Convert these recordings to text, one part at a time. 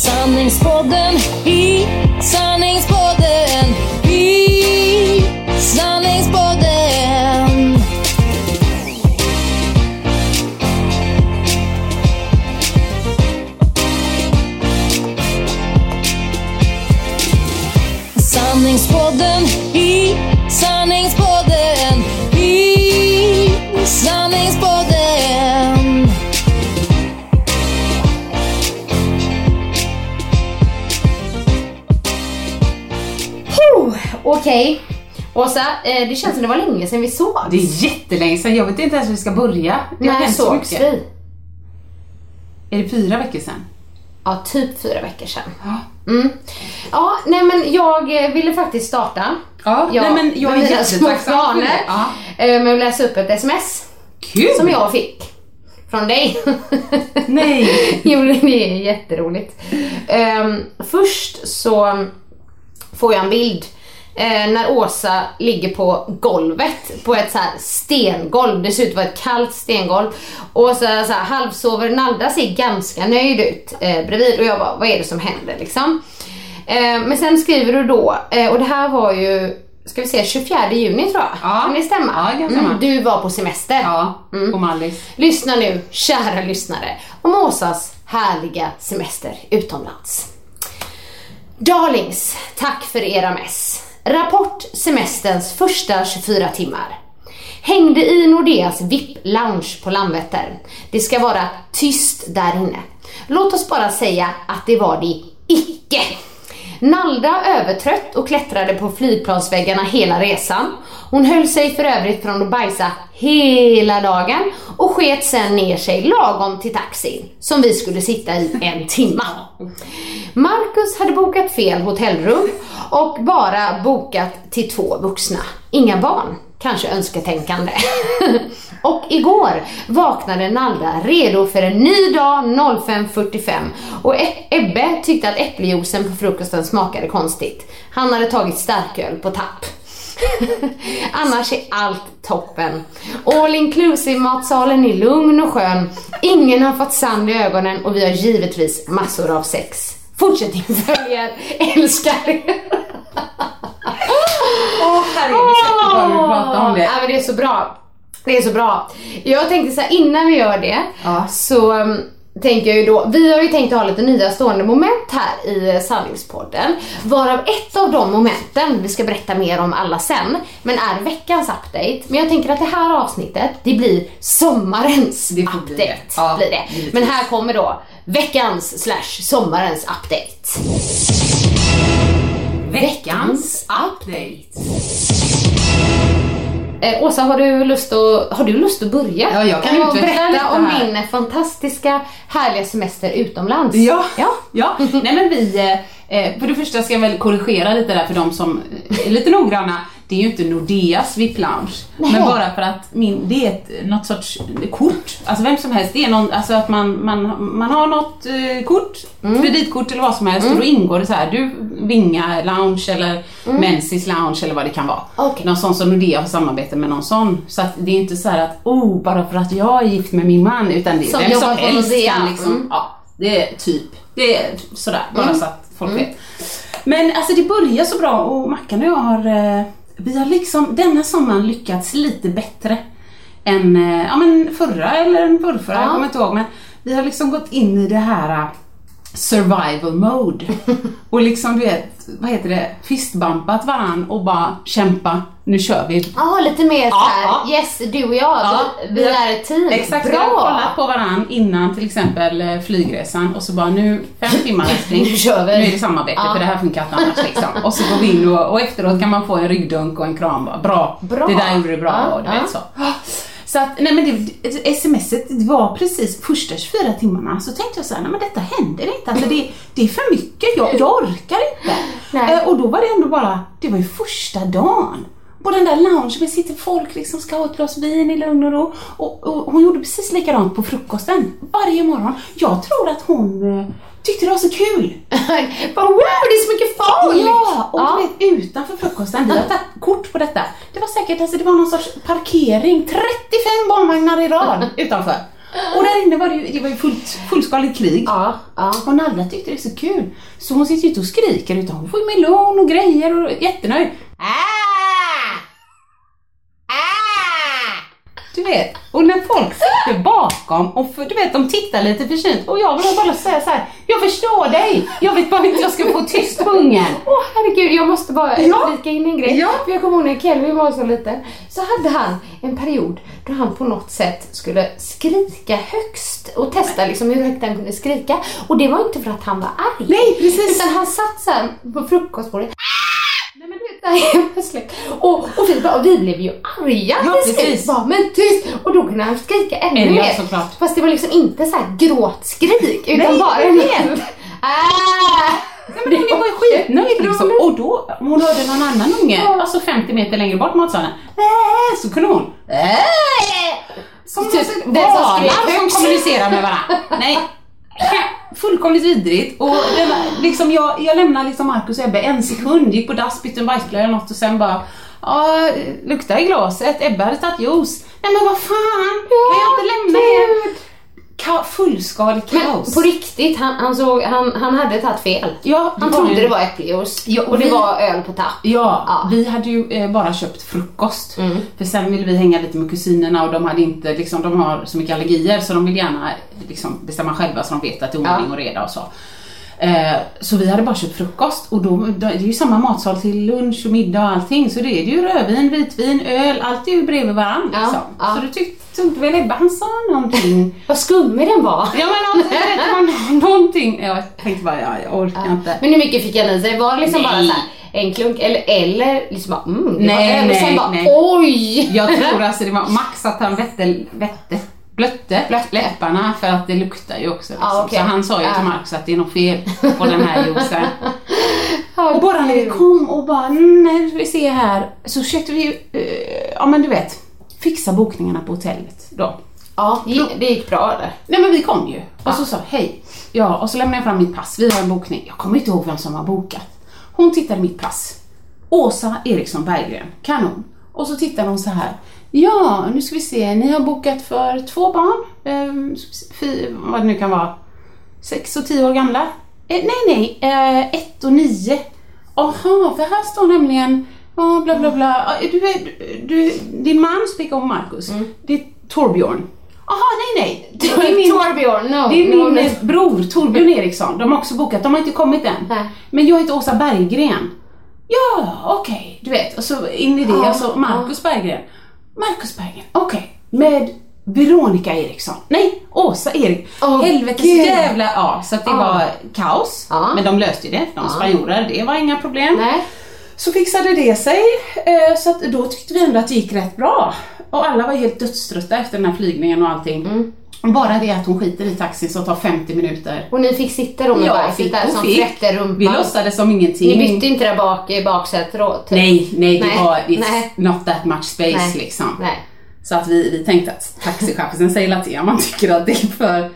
Sanningspodden i sanningspodden i sanningspodden. Okej. Åsa, eh, det känns som det var länge sedan vi såg. Det är jättelänge sedan. Jag vet inte ens hur vi ska börja. Det har hänt så sågs mycket. vi? Är det fyra veckor sedan? Ja, typ fyra veckor sedan. Mm. Ja, nej men jag eh, ville faktiskt starta. Ja, nej, men jag är jättetacksam för det. Ja. eh, Med att läsa upp ett sms Kul! som jag fick. Från dig. Nej! jo, det är jätteroligt. Ehm, först så får jag en bild eh, när Åsa ligger på golvet, på ett så stengolv. Det ser ut att vara ett kallt stengolv. Och så, så här, halvsover, Nalda ser ganska nöjd ut eh, bredvid och jag bara, vad är det som händer liksom? Eh, men sen skriver du då, eh, och det här var ju, ska vi se, 24 juni tror jag. Ja. Kan det stämma? Ja, det stämma. Mm, du var på semester. Ja, och Mallis. Lyssna nu, kära lyssnare, om Åsas härliga semester utomlands. Darlings, tack för era mess. Rapport semesterns första 24 timmar. Hängde i Nordeas VIP-lounge på Landvetter. Det ska vara tyst där inne. Låt oss bara säga att det var det icke. Nalda övertrött och klättrade på flygplansväggarna hela resan. Hon höll sig för övrigt från att bajsa hela dagen och sket sen ner sig lagom till taxin som vi skulle sitta i en timma. Marcus hade bokat fel hotellrum och bara bokat till två vuxna, inga barn. Kanske önsketänkande. och igår vaknade Nalda redo för en ny dag 05.45 och e- Ebbe tyckte att äppeljuicen på frukosten smakade konstigt. Han hade tagit starköl på tapp. Annars är allt toppen. All inclusive matsalen är lugn och skön. Ingen har fått sand i ögonen och vi har givetvis massor av sex. Fortsättning följer. Älskar er. Åh herregud, vi ska inte bara prata om det. Ja, men det är så bra. Det är så bra. Jag tänkte så här, innan vi gör det Ja. så um, tänker jag ju då, vi har ju tänkt att ha lite nya stående moment här i eh, Sanningspodden. Varav ett av de momenten, vi ska berätta mer om alla sen, men är veckans update. Men jag tänker att det här avsnittet, det blir sommarens Det update. bli det. Ja, blir det. givetvis. Men här kommer då veckans slash sommarens update. Veckans update. Eh, Åsa, har du, lust att, har du lust att börja? Ja, jag kan Och utveckla berätta lite om här. din fantastiska, härliga semester utomlands. Ja. ja. Ja, nej men vi, eh, eh, för det första ska jag väl korrigera lite där för de som eh, är lite noggranna. Det är ju inte Nordeas VIP-lounge. Men bara för att min, det är ett, något sorts kort. Alltså vem som helst. Det är någon, alltså att man, man, man har något eh, kort, kreditkort eller vad som helst och då ingår det så här, du Vinga lounge eller Mensis lounge eller vad det kan vara. Okej. Någon sån som Nordea har samarbete med någon sån. Så att det är inte så här att, oh, bara för att jag är gift med min man, utan det är Som vem som helst kan liksom, Mm. ja, det är typ, det är sådär, bara Mm. så att folk vet. Men alltså det börjar så bra och Mackan och jag har, eh, vi har liksom denna sommaren lyckats lite bättre än eh, ja, men förra eller förrförra, Ja. jag kommer inte ihåg. Men vi har liksom gått in i det här survival mode. och liksom du vet, vad heter det, fistbumpat varann och bara kämpa, nu kör vi. Ja, lite mer såhär, Ja, yes du och jag, vi, vi är ett team. Exakt, vi har Bra! kollat på varann innan till exempel eh, flygresan och så bara nu, fem timmar älskling. Nu kör vi. Nu är det samarbete för det här funkar inte annars liksom. Och så går vi in och, och efteråt kan man få en ryggdunk och en kram bara, bra, Bra. det där gjorde du bra Ja, och du ja. vet så. Så att, nej men det, smset var precis första 24 timmarna så tänkte jag så här, nej men detta händer inte, alltså det, det är för mycket, jag, jag orkar inte. Nej. Eh, och då var det ändå bara, det var ju första dagen. På den där loungen sitter folk liksom ska ha ett glas vin i lugn och ro. Och, och hon gjorde precis likadant på frukosten varje morgon. Jag tror att hon eh, tyckte det var så kul. Bara, wow, det är så mycket folk! Ja, och Ja. vet utanför frukosten, vi har tagit kort på detta. Det var säkert, alltså det var någon sorts parkering, 35 barnvagnar i rad utanför. Och där inne var det ju, det var ju fullt, fullskaligt krig. Ja, ja. Och Nalla tyckte det är så kul. Så hon sitter ju inte och skriker utan hon får ju melon och grejer och är jättenöjd. Ah! Ah! Du vet, och när folk sitter bakom och för, du vet, de tittar lite försynt och jag vill bara säga så här: jag förstår dig, jag vet bara inte jag ska få tyst på ungen. Åh herregud, jag måste bara Ja. flika in en grej. Ja. För jag kommer ihåg när Kelvin var så liten, så hade han en period då han på något sätt skulle skrika högst och testa liksom hur högt han kunde skrika. Och det var inte för att han var arg. Nej, precis. Utan han satt så här på frukostbordet. Nej men du vet, det här är plötsligt. Och, och, vi, bara, och vi blev ju arga Ja, precis. Bara, men tyst! Och då kunde han skrika ännu Ja, mer. såklart. Fast det var liksom inte så här gråtskrik utan Nej, bara en helt... Ah! Ja, men hon var ju skitnöjd liksom. Och då, hon hörde någon annan unge, alltså 50 meter längre bort matsalen, äh, så kunde hon äh, som Typ den som som kommunicerar med varandra. Nej, fullkomligt vidrigt. Och det var, liksom, jag, jag lämnade liksom Marcus och Ebbe en sekund, gick på dass, bytte en bajsblöja eller något och sen bara Ja, lukta i glaset, Ebbe hade tagit juice. Nej men vad fan, kan jag inte lämna er? Ka- fullskaligt Men kaos. på riktigt, han, han, såg, han, han hade tagit fel. Ja, han det trodde ju- det var äppeljuice Ja, och och det vi- var öl på tapp. Ja, Ja. vi hade ju eh, bara köpt frukost. Mm. För sen ville vi hänga lite med kusinerna och de hade inte, liksom, de har så mycket allergier så de vill gärna liksom, bestämma själva så de vet att det är ordning Ja. och reda och så. Eh, så vi hade bara köpt frukost och då, då, det är ju samma matsal till lunch och middag och allting så det är det ju rödvin, vitvin, öl, allt är ju bredvid varandra. Liksom. Så du tyckte inte väl Ebba, han sa någonting. Vad skummig den var. ja men alltså, det var någonting, jag tänkte bara ja, jag orkar inte. Men hur mycket fick han i sig? Var det liksom Nej. bara så här, en klunk eller, eller liksom bara mm, det Nej, var och sen nej, bara nej. oj! Jag tror alltså det var max att han vette, vette blötte läpparna för att det luktar ju också. Liksom. Ja, okej. Så han sa ju Ja. till Marcus att det är något fel på den här juicen. Ja, och bara när vi kom och bara, "Mm, nej nu ska vi se här, så försökte vi ju, eh, ja men du vet, fixa bokningarna på hotellet då. Ja, det gick- bra eller? Nej men vi kom ju och så sa hej, ja och så lämnade jag fram mitt pass, vi har en bokning, jag kommer inte ihåg vem som har bokat. Hon tittade mitt pass, Åsa Eriksson Berggren, kanon. Och så tittar hon så här, ja nu ska vi se, ni har bokat för två barn, eh, fy, vad det nu kan vara, sex och tio år gamla. Eh, nej nej, eh, ett och nio. Jaha, för här står nämligen, ja bla bla bla, Ah, du, du, din man spelar om Marcus, det är Torbjörn. Jaha, nej nej. Det är min- Torbjörn, no. det är min no. bror Torbjörn Eriksson. De har också bokat, de har inte kommit än. Nej. Men jag heter Åsa Berggren. Ja, okej. Du vet, och så in i det, Ja, alltså Marcus Berggren. Marcus Berggren, okej. Med Veronica Eriksson. Nej, Åsa Erik. Åh, Helvetes Gud. jävla... Ja, så att det Ja. var kaos. Ja. Men de löste ju det, de spanjorer. Det var inga problem. Nej. Så fixade det sig, eh, så att då tyckte vi ändå att det gick rätt bra. Och alla var helt dödströtta efter den här flygningen och allting. Mm. Bara det att hon skiter i taxin så tar 50 minuter. Och ni fick sitta då med Ja, bajset där som frätte rumpan. Vi låtsades som ingenting. Ni bytte inte där bak i baksätet då? Typ. Nej, nej, det Nej, var it's nej. not that much space Nej. liksom. Nej. Så att vi, vi tänkte att taxichauffören säger till om man tycker att det är för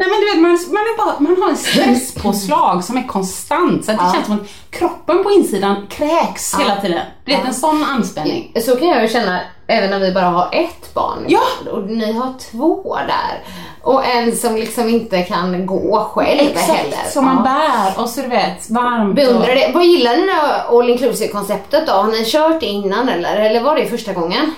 Nej men du vet, man, man, är bara, man har en stresspåslag som är konstant så att det Ja. känns som att kroppen på insidan kräks hela tiden. Du vet en sån anspänning. Så kan jag ju känna även när vi bara har ett barn. Ja. Och ni har två där. Och en som liksom inte kan gå själv heller. Exakt, som man Ja. bär och så du vet, varmt. Beundrar och, det. Vad gillar ni med all inclusive konceptet då? Har ni kört det innan eller? Eller var det första gången?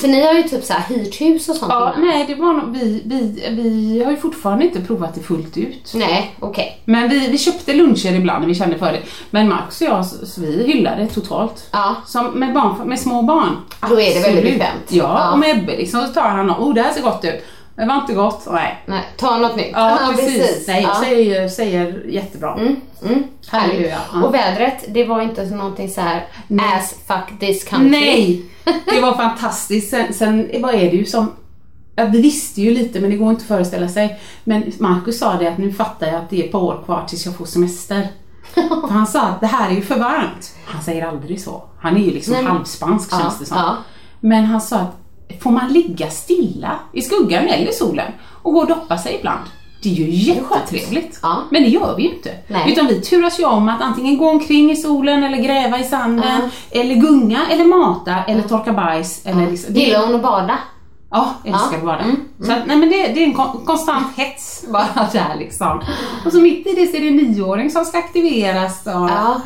För ni har ju typ så här hyrt hus och sånt Ja, innan. nej, det var nog, vi, vi, vi har ju fortfarande inte provat det fullt ut. Nej, okej. Men vi, vi köpte luncher ibland när vi kände för det. Men Max och jag, så, så vi hyllade det totalt. Ja. Som med, barn, med små barn. Då är det väldigt bekvämt. Ja, Ja. och med Ebbe liksom, så tar han och oh det här ser gott ut. Men det var inte gott, nej. Nej, ta något nytt. Ja, precis. Nej, Ja. säger, säger jättebra. Mm, Halleluja. Härligt. Ja. Och vädret, det var inte så någonting så här ass fuck this country. Nej, det var fantastiskt. Sen, sen vad är det ju som Ja, vi visste ju lite men det går inte att föreställa sig. Men Marcus sa det att nu fattar jag att det är ett par år kvar tills jag får semester. För han sa att det här är ju för varmt. Han säger aldrig så. Han är ju liksom Nej, men- halvspansk Ja, känns det som. ja. Men han sa att får man ligga stilla i skuggan eller i solen och gå och doppa sig ibland. Det är ju jättetrevligt. Ja. Men det gör vi ju inte. Nej. Utan vi turas ju om att antingen gå omkring i solen eller gräva i sanden. Eller gunga eller mata eller torka bajs. Eller liksom, det- Gillar hon att bada? Ja, älskar att bada. Så att, nej men det, det är en kon- konstant hets bara där liksom. Och så mitt i det så är det en nioåring som ska aktiveras och... Ja.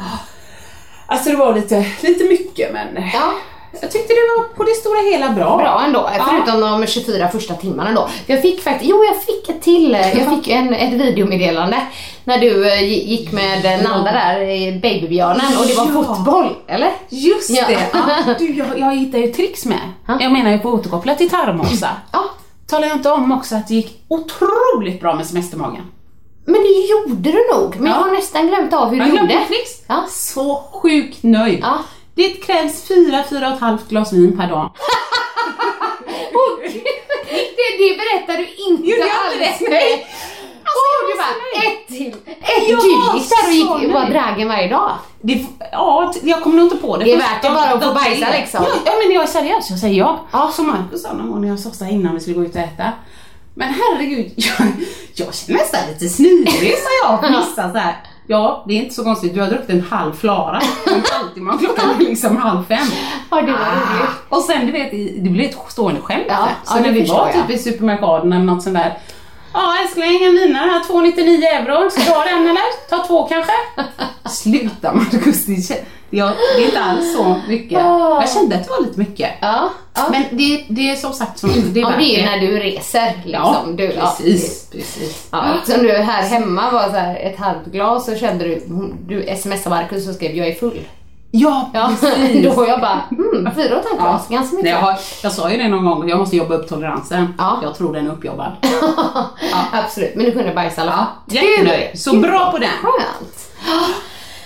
Alltså det var lite, lite mycket men Ja. Jag tyckte det var på det stora hela bra. Bra ändå, förutom de 24 första timmarna då. Jag fick faktiskt, jo jag fick ett till, jag fick en, ett videomeddelande när du eh, gick med eh, Nalda där, i babybjörnen och det var Ja. fotboll, eller? Just Ja. det! Ja, du, jag, jag hittar ju tricks med. Jag menar ju på återkoppla till tarmmossa. Ja. Talar jag inte om också att det gick otroligt bra med semestermagen? Men det gjorde du nog, men jag Ja. har nästan glömt av hur Jag du gjorde. tricks. Ja. Så sjukt nöjd. Det krävs fyra, fyra och ett halvt glas vin per dag. Det, det berättar du inte inte alls. Nej. Alltså, jag du bara, ett till. Ett, Jag du var gick där och gick, var dragen varje dag. Det, ja, jag kommer nog inte på det. Det är värt det bara att få bajsa, liksom. Ja, men jag är seriös. Jag säger ja. Ja, som Marcus sa någon gång när jag sa innan vi skulle gå ut och äta. Men herregud, jag, jag känner nästan lite snuvig sa jag vissa så här. Ja, det är inte så konstigt. Du har druckit en halv Flara en halvtimme klockan är liksom halv fem. Ja, det var roligt. Och sen du vet, det blir ett stående skämt. Ja, så ja, när vi var jag. typ i supermarknaden eller något sånt där. Ja älskling, en vinare här, 2,99 euro. Ska du ha den eller? Ta två kanske? Sluta Marcus, det jag, det är inte alls så mycket. Ah. Jag kände att det var lite mycket. Ja, ja. Men det, det är som sagt, som, det är ja, det är när du reser liksom. Ja, du, ja, precis. precis. Ja, som du här hemma var så här ett halvt glas så kände du, du smsade Marcus och skrev jag är full. Ja, Ja, precis. då var jag bara, mm, fyra och ett halvt glas, ganska mycket. jag, har, jag sa ju det någon gång, jag måste jobba upp toleransen. Ja. Jag tror den är uppjobbad. Absolut, men du kunde bajsa i alla fall. Jättenöjd. Så bra på den. Skönt.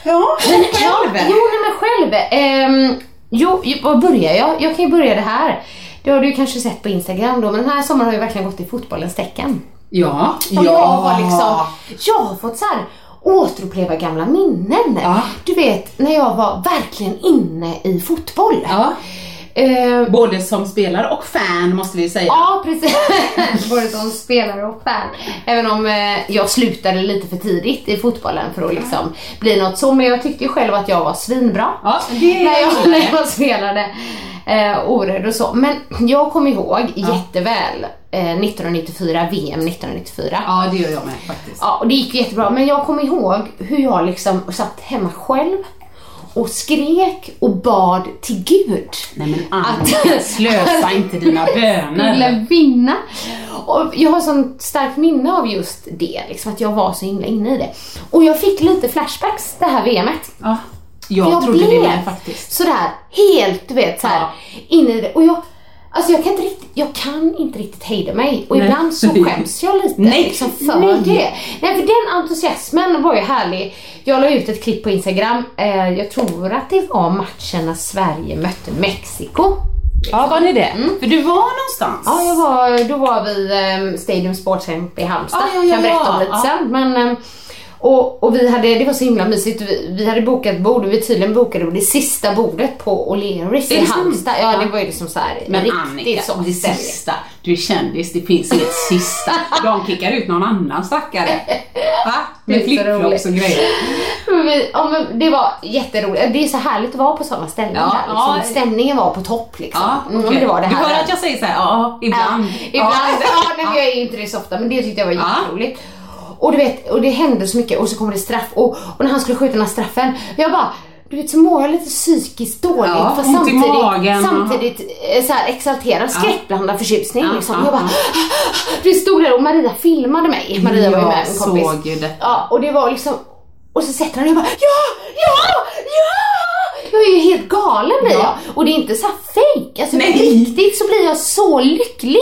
Ja, Men, ja, jo, nej, men själv. ehm, jo, var börjar jag? Jag kan ju börja det här. Det har du kanske sett på Instagram då, men den här sommaren har ju verkligen gått i fotbollens tecken. Ja, Och jag har liksom, jag har fått så här återuppleva gamla minnen. Ja. Du vet, när jag var verkligen inne i fotboll. Ja. Eh, Både som spelare och fan måste vi säga. Ja, precis. Både som spelare och fan. Även om eh, jag slutade lite för tidigt i fotbollen för att liksom bli något så. Men jag tyckte ju själv att jag var svinbra. Ja, det när, jag, när jag spelade eh, orädd och så. Men jag kommer ihåg jätteväl eh, 1994, VM 1994. Ja, det gör jag med faktiskt. Ja, och det gick jättebra. Men jag kommer ihåg hur jag liksom satt hemma själv och skrek och bad till Gud. Nej men Annika, slösa inte dina böner. skulle vinna. Och jag har sånt starkt minne av just det, liksom, att jag var så himla inne i det. Och jag fick lite flashbacks det här VMet. Ja, jag, trodde det med faktiskt. sådär helt, du vet, såhär Ja. inne i det. Och jag, alltså jag kan inte riktigt, jag kan inte riktigt hejda mig. Och Nej. ibland så skäms jag lite Nej, liksom för nej. det. Nej, för den entusiasmen var ju härlig. Jag la ut ett klipp på Instagram, eh, jag tror att det var matchen när Sverige mötte Mexiko. Ja, var ni det? För du var någonstans? Ja, jag var, då var vi um, Stadium Sports i Halmstad. Ja, ja, ja, kan berätta om lite Ja. sen. Men, ehm, och, och vi hade, det var så himla mysigt. Vi, vi hade bokat bord och vi tydligen bokade det sista bordet på O'Learys i? Halmstad. Ja, det Ja. var ju liksom så här Men Annika, sån det stämning. sista. Du är kändis, det finns inget sista. De kickar ut någon annan stackare. Va? Med så flipflops och grejer. Men vi, ja, men det var jätteroligt. Det är så härligt att vara på sådana ställen. Ja, där, liksom. ja. Stämningen var på topp liksom. Ja, Mm, okej. det var det Du här. hör att jag säger så här, ja, ibland. Ja, ibland. Ja, nej, men jag är inte det så ofta men det tyckte jag var Ja. Och du vet, och det hände så mycket och så kommer det straff och, och när han skulle skjuta den här straffen, jag bara du vet så mår jag lite psykiskt dåligt Ja, fast samtidigt, magen. samtidigt eh, så här exalterad, skräckblandad förtjusning Ja, liksom. ja, Jag bara, du stod där och Maria filmade mig. Maria var ju med en kompis. såg ju detta. Ja, och det var liksom, och så sätter han och jag bara ja, ja, ja! Jag är ju helt galen blir jag. Och det är inte så här fake. Alltså Nej. på riktigt så blir jag så lycklig.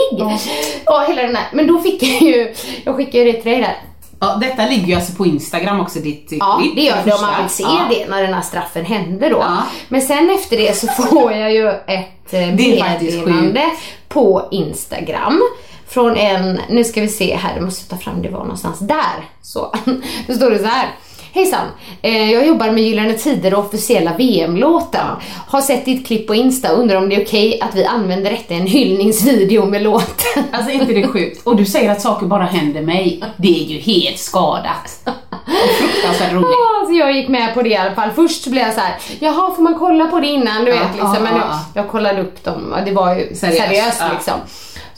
Ja. hela den här. Men då fick jag ju, jag skickade ju det till dig där. Ja, detta ligger ju alltså på Instagram också, ditt Ja, klipp. det gör det om man vill se Ja. det när den här straffen hände då. Ja. Men sen efter det så får jag ju ett eh, meddelande på Instagram från en, nu ska vi se här, jag måste ta fram det var någonstans där. Så, då står det så här. Hejsan! Eh, jag jobbar med Gyllene Tider och officiella VM-låten. Har sett ditt klipp på Insta och undrar om det är okej att vi använder detta i en hyllningsvideo med låten. Alltså inte det är sjukt? Och du säger att saker bara händer mig. Det är ju helt skadat. Fruktansvärt roligt. Ja, så jag gick med på det i alla fall. Först så blev jag så här, jaha får man kolla på det innan? Du vet liksom. Men ja, jag, ja. jag kollade upp dem det var ju Seriöst, seriöst, liksom.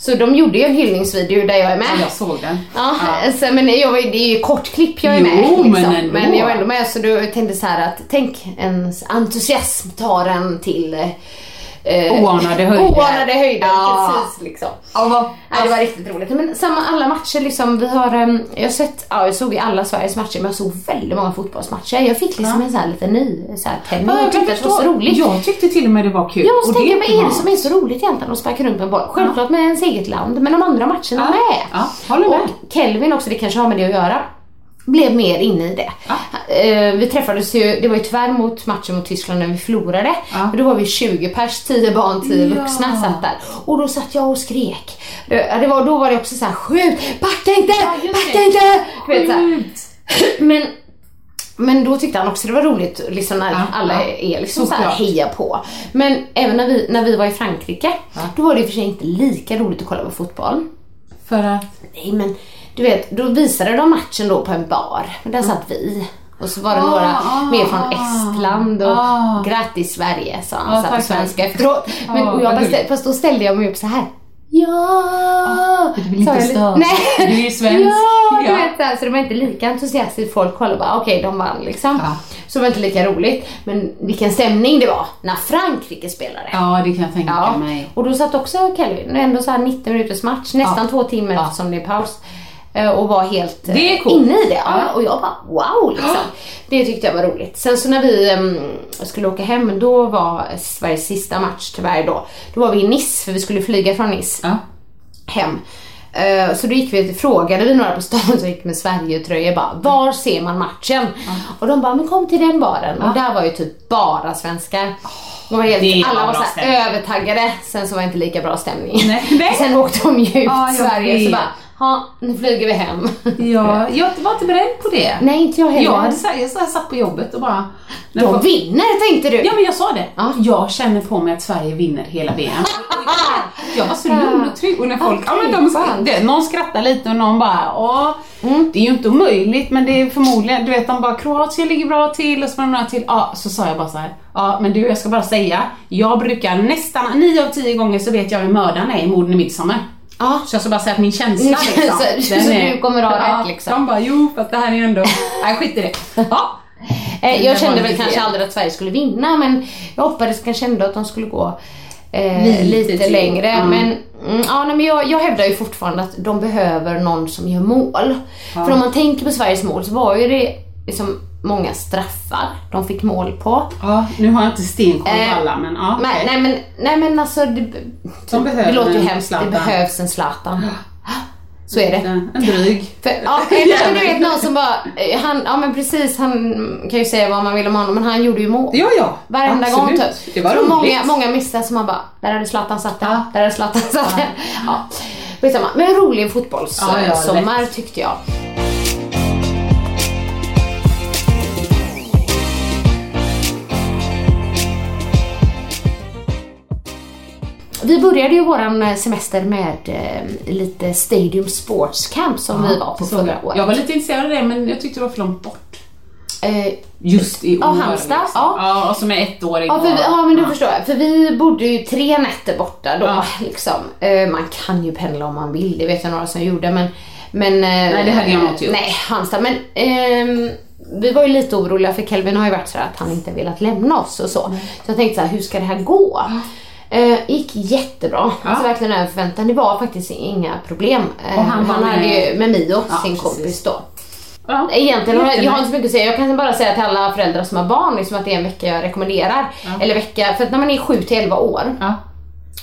Så de gjorde ju en hyllningsvideo där jag är med. Ja, jag såg den. Ja, Så, men jag, det är ju kort klipp jag är Jo, med liksom. men ändå. men jag var ändå med så då tänkte så här att tänk ens entusiasm tar en till eh, Oanade höjder. Oanade höjder, Ja. precis liksom. Ja, vad, Ja, det var riktigt roligt. Men samma alla matcher liksom, vi har, em, jag har sett, ja jag såg ju alla Sveriges matcher men jag såg väldigt många fotbollsmatcher. Jag fick liksom en sån här liten ny så här tändning Ja, och jag tyckte att det var så roligt. Jag tyckte till och med det var kul. Jag måste Och tänka, vad är det som är så roligt egentligen att sparka runt med en boll? Självklart med ens eget land, men de andra matcherna Ja. med. Ja, håller med. Och Kelvin också, det kanske har med det att göra. Blev mer inne i det. Eh, vi träffades ju, det var ju tyvärr mot matchen mot Tyskland när vi förlorade. Ja. Då var vi 20 pers, 10 barn, 10 Ja. vuxna satt där. Och då satt jag och skrek. Det, det var, då var det också så här: skjut, backa inte, backa inte! Vet, så. Men, men då tyckte han också det var roligt liksom när Ja, alla ja. är liksom så här heja på. Men även när vi, när vi var i Frankrike, då var det i och för sig inte lika roligt att kolla på fotboll. För att... Nej men du vet, då visade de matchen då på en bar. Och där satt vi. Och så var det Ah, några ah, mer från ah. Estland och Ah. grattis Sverige sa han Ah, så på svenska efteråt. Men, Ah, jag stä- fast då ställde jag mig upp så här. Ja! du vill inte störa. Nej. Du är ju svensk. Ja, du vet så, här, så det var inte lika entusiastiskt. Folk kollade bara, okej de vann liksom. Ja. Så det var inte lika roligt. Men vilken stämning det var när Frankrike spelade. Ja, det kan jag tänka Ja, mig. och då satt också Kelvin, ändå så här 90 minuters match, nästan två timmar eftersom det är paus. Eh, Och var helt eh, coolt. inne i det. Ja. Och jag bara wow liksom. Det tyckte jag var roligt. Sen så när vi skulle åka hem, då var Sveriges sista match tyvärr då. Då var vi i Nice, för vi skulle flyga från Nice Ja. hem. Eh, Så då gick vi, frågade vi några på stan som gick med Sverige-tröjor bara, var ser man matchen? Och de bara, men kom till den baren. Och där var ju typ bara svenskar. De var helt, alla var bra så här övertaggade, sen så var det inte lika bra stämning. Nej, nej. Sen åkte de ju ut jag Sverige så bara, ja nu flyger vi hem. Ja, jag var inte beredd på det. Nej inte jag heller. Jag hade så här, jag så här satt på jobbet och bara... de folk- vinner tänkte du. Ja men jag sa det. Ja. Jag känner på mig att Sverige vinner hela VM. jag var så lugn och trygg. Och när folk, ja, men de, skönt. det, någon skrattar lite och någon bara, åh, det är ju inte omöjligt men det är förmodligen, du vet de bara, Kroatien ligger bra till och så var det några till. Ja, så sa jag bara så här, ja men du jag ska bara säga, jag brukar nästan, nio av tio gånger så vet jag vem mördaren är i morden i Midsommar. Ja. Så jag ska bara säga att min känsla Så- liksom, så- så är- du kommer ha ja, rätt, liksom. De bara, jo för att det här är ändå, nej skit i det. Ja. Eh, jag kände väl kanske aldrig att Sverige skulle vinna men jag hoppades kanske ändå att de skulle gå eh, Lite lite, längre. Ja. Men, mm, ja, nej, men jag, jag hävdar ju fortfarande att de behöver någon som gör mål. För om man tänker på Sveriges mål så var ju det liksom många straffar de fick mål på. Ja, nu har jag inte stenkoll på Eh, alla men ja. Okej. nej, men, nej men alltså det, De det låter ju hemskt, det behövs en Zlatan. Så är det. En, dryg. För, ja, men du vet någon som bara, eh, han, ja men precis, han kan ju säga vad man vill om honom men han gjorde ju mål. Ja, ja. Varenda absolut. gång typ. Det var roligt. många, många missar som man bara, där hade Zlatan satt den, Ja. där hade Zlatan satt den. Ja. Skitsamma. Men en rolig fotbollssommar Ja, ja, tyckte jag. Vi började ju våran semester med eh, lite Stadium Sports Camp som vi var på förra året. Jag var lite intresserad av det men jag tyckte det var för långt bort. Eh, Just i år. Ja, Halmstad, Liksom. ja. ja. och som är ettårig. Ja, för, vi- ja men du förstår jag. För vi bodde ju tre nätter borta då Ja. liksom. Eh, man kan ju pendla om man vill, det vet jag några som gjorde men... men Nej, det hade jag inte gjort. Nej, Halmstad. Men ehm, vi var ju lite oroliga för Kelvin har ju varit så att han inte velat lämna oss och så. Så jag tänkte så här, hur ska det här gå? Eh, gick jättebra. Alltså verkligen över förväntan. Det var faktiskt inga problem. Eh, Och han var hade ju med Mio, Ja, sin precis. kompis då. Ja. Egentligen jag, jag har inte så mycket att säga. Jag kan bara säga till alla föräldrar som har barn liksom att det är en vecka jag rekommenderar. Eller vecka, för att när man är 7 till 11 år Ja.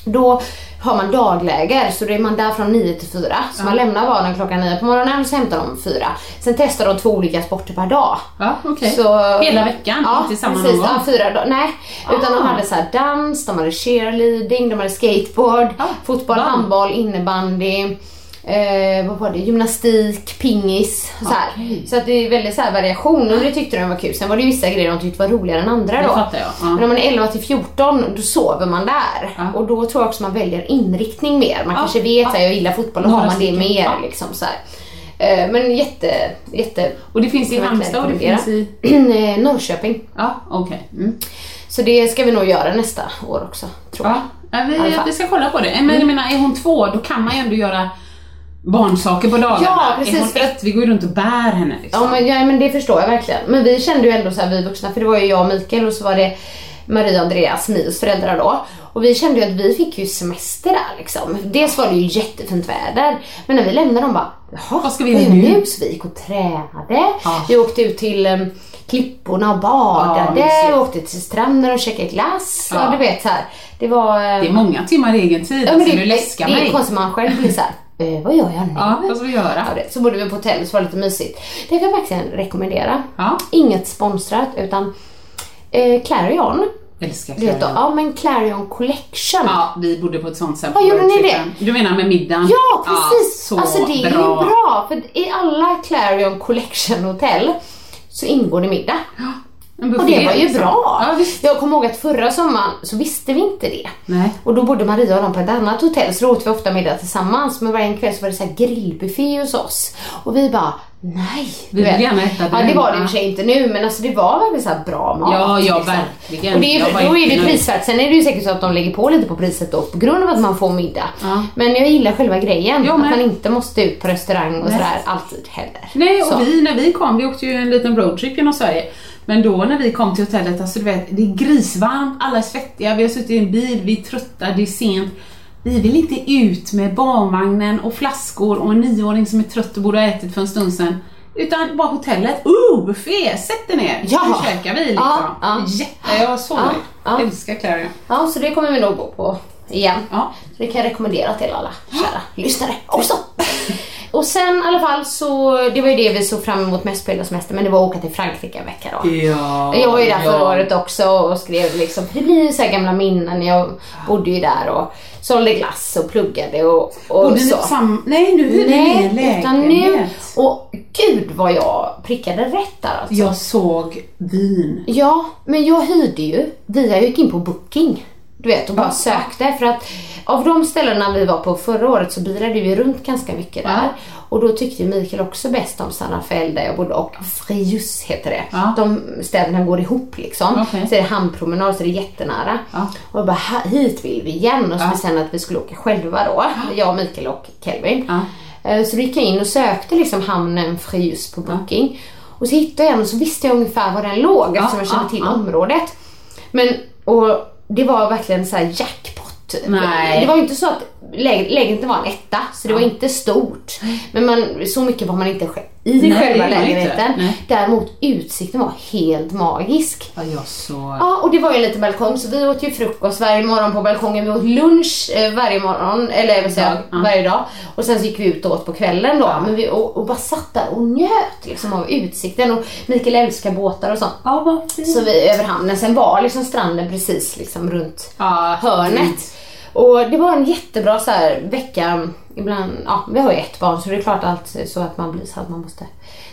då har man dagläger så då är man där från 9 till 4. Så man lämnar barnen klockan 9 på morgonen och så hämtar de 4. Sen testar de två olika sporter per dag. Ja, okej. Så- Hela veckan? Ja, inte samma precis. någon gång? Ja, fyra dagar. Nej, utan de hade så här dans, de hade cheerleading, de hade skateboard, Ah, fotboll, handboll, innebandy. Eh, vad var det? Gymnastik, pingis. Så, här. Okej. så att det är väldigt så här variation och det tyckte de var kul. Sen var det vissa grejer de tyckte var roligare än andra Det då. fattar jag, ja. Men om man är 11 till 14 då sover man där. Ja. Och då tror jag också man väljer inriktning mer. Man Ja. kanske vet att Ja. jag gillar fotboll och har man det mer. Liksom, så här. Eh, men jätte, jätte... Och det finns i Halmstad och det finns i... Eh, Norrköping. Ja, okej. Mm. Så det ska vi nog göra nästa år också, tror jag. Ja, vi, vi ska kolla på det. Men jag menar, är hon två, då kan man ju ändå göra barnsaker på dagarna. Ja, precis, Är hon ett, vi går ju runt och bär henne liksom. Ja men, ja men det förstår jag verkligen. Men vi kände ju ändå så här, vi vuxna, för det var ju jag och Mikael och så var det Maria och Andreas, Mios föräldrar då. Och vi kände ju att vi fick ju semester där liksom. Dels var det ju jättefint väder. Men när vi lämnade dem bara, jaha, Vad ska vi göra gör nu? Så vi gick och tränade. Ja. Vi åkte ut till um, klipporna och Ja, badade. mysigt. vi åkte till stranden och käkade glass. Ja. Ja. du vet så här. Det var... eh, Det är många timmar egen tid, ja, men det, du läskar det, det mig. är konstigt man själv blir såhär, eh, vad gör jag nu? Ja, vad ska vi göra? Ja, det. Så bodde vi på hotell så var det lite mysigt. Det kan jag verkligen rekommendera. Ja. Inget sponsrat utan eh, Clarion. Älskar vet Clarion. ja men Clarion Collection. Ja, vi bodde på ett sånt sätt. Ja, gjorde ni roadtrippen. Du menar med middagen? Ja, precis! så alltså det är bra. ju bra för i alla Clarion Collection hotell så ingår det middag. Och det var ju liksom. bra. Ja. Jag kommer ihåg att förra sommaren så visste vi inte det. Nej. Och då bodde Maria och de på ett annat hotell så då åt vi ofta middag tillsammans. Men varje kväll så var det så grillbuffé hos oss. Och vi bara, nej. Vi vill gärna äta Ja det. det var det i och för sig inte nu men alltså det var verkligen så bra mat. Ja, ja, liksom. verkligen. Och det är, då är det prisvärt. Sen är det ju säkert så att de lägger på lite på priset då på grund av att man får middag. Ja. Men jag gillar själva grejen. Jag att man inte måste ut på restaurang och Nej. sådär alltid heller. Nej, och Så. vi, när vi kom, vi åkte ju en liten roadtrip genom Sverige. Men då när vi kom till hotellet, alltså du vet, det är grisvarmt, alla är svettiga, vi har suttit i en bil, vi är trötta, det är sent. Vi vill inte ut med barnvagnen och flaskor och en nioåring som är trött och borde ha ätit för en stund sedan. Utan bara hotellet, oh buffé, sätt dig ner, Ja. nu käkar vi liksom. Ja, ja. Jätte, jag var så Ja, ja. Älskar Clarion. Ja, så det kommer vi nog gå på igen. Ja. Så det kan jag rekommendera till alla kära lyssnare också. Och sen i alla fall så, det var ju det vi såg fram emot mest på hela semestern, men det var att åka till Frankrike en vecka då. Ja, Jag var ju där ja. förra året också och skrev liksom, det blir ju så gamla minnen. Jag bodde ju där och sålde glass och pluggade och, och Bodde ni så. på sam... Nej, nu hyrde ni en Nej, utan nu, lägenhet. och gud vad jag prickade rätt där alltså. Jag såg vin. Ja, men jag hyrde ju via, jag gick in på booking. Du vet och bara sökte för att av de ställena vi var på förra året så bilade vi runt ganska mycket där. Och då tyckte Mikael också bäst om San Rafael där jag bodde och Frius heter det. Ja. De städerna går ihop liksom. Okej. Så är det hamnpromenad så är det jättenära. Ja. Och jag bara, "Ha- hit vill vi igen. Och så Ja. bestämde att vi skulle åka själva då. Jag, Mikael och Kelvin. Ja. Eh, Så då gick jag in och sökte liksom hamnen Frius på booking. Och så hittade jag en och så visste jag ungefär var den låg eftersom jag kände ja, till ja. området. Men, och det var verkligen så här jackpot. Nej. Det var inte så att lä- lägenheten var en etta, så det var inte stort. Men man, så mycket var man inte sj- i Nej, själva lägenheten. Däremot utsikten var helt magisk. Ja, jag så... Ja, och det var ju en liten balkong så vi åt ju frukost varje morgon på balkongen. Vi åt lunch eh, varje morgon, eller jag vill säga Dag, ja. varje dag. Och sen så gick vi ut och åt på kvällen då. Men vi, och, och bara satt där och njöt liksom av utsikten. Och Mikael älskar båtar och sånt. Ja, vad fint. Så vi över hamnen. Sen var liksom stranden precis liksom runt Ja, hörnet. Och det var en jättebra så här vecka. Ibland, ja, vi har ju ett barn så det är klart allt så att man blir så att man måste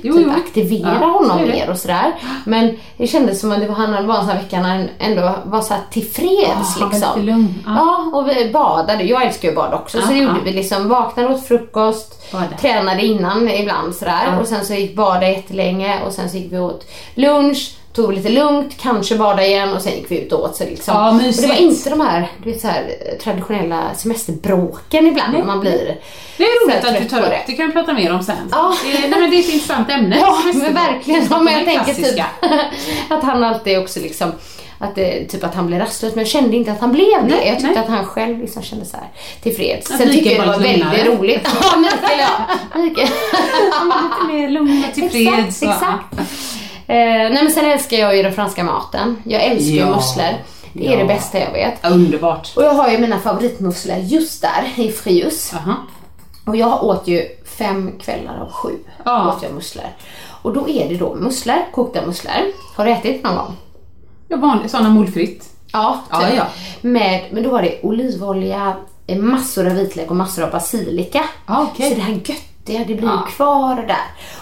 Jo, typ jo. aktivera Ja, honom det. mer och sådär. Men det kändes som att det var, han var en sån här vecka när han ändå var så här tillfreds han var liksom. ja. Ja. och vi badade. Jag älskar ju att bada också så det gjorde vi liksom. Vaknade åt frukost, Bada. tränade innan ibland sådär och sen så gick bada jättelänge och sen så gick vi åt lunch, tog vi lite lugnt, kanske bada igen och sen gick vi ut och åt sig liksom. Ja, och det var inte de här, du vet, så här eh, traditionella semesterbråken ibland när man blir Det är roligt så att du tar upp det. kan vi prata mer om sen. Ja. Det, nej, men det är ett intressant ämne. Ja, men verkligen. Ja, men jag tänker typ att han alltid också liksom att det, typ att han blev rastlös men jag kände inte att han blev det. Nej, jag tyckte nej. att han själv liksom kände så här tillfreds. Sen tycker jag det var väldigt lugnare. roligt. Ja, Mikael ja. Mikael. Lite mer lugn och tillfreds. Exakt, exakt. Eh, nej men sen älskar jag ju den franska maten. Jag älskar ju Ja. musslor. Det är Ja. det bästa jag vet. Underbart. Och jag har ju mina favoritmusslor just där i Frius. Aha. Och jag åt ju fem kvällar av sju. Ja. Åt jag musslor. Och då är det då musslor, kokta musslor. Har du ätit någon gång? Ja, vanligt, sådana målfritt. Ja, Ja, typ. ja. Med, men då var det olivolja, eh, massor av vitlök och massor av basilika. Ja, okej. Så det här göttiga, det blir Ja. ju kvar där.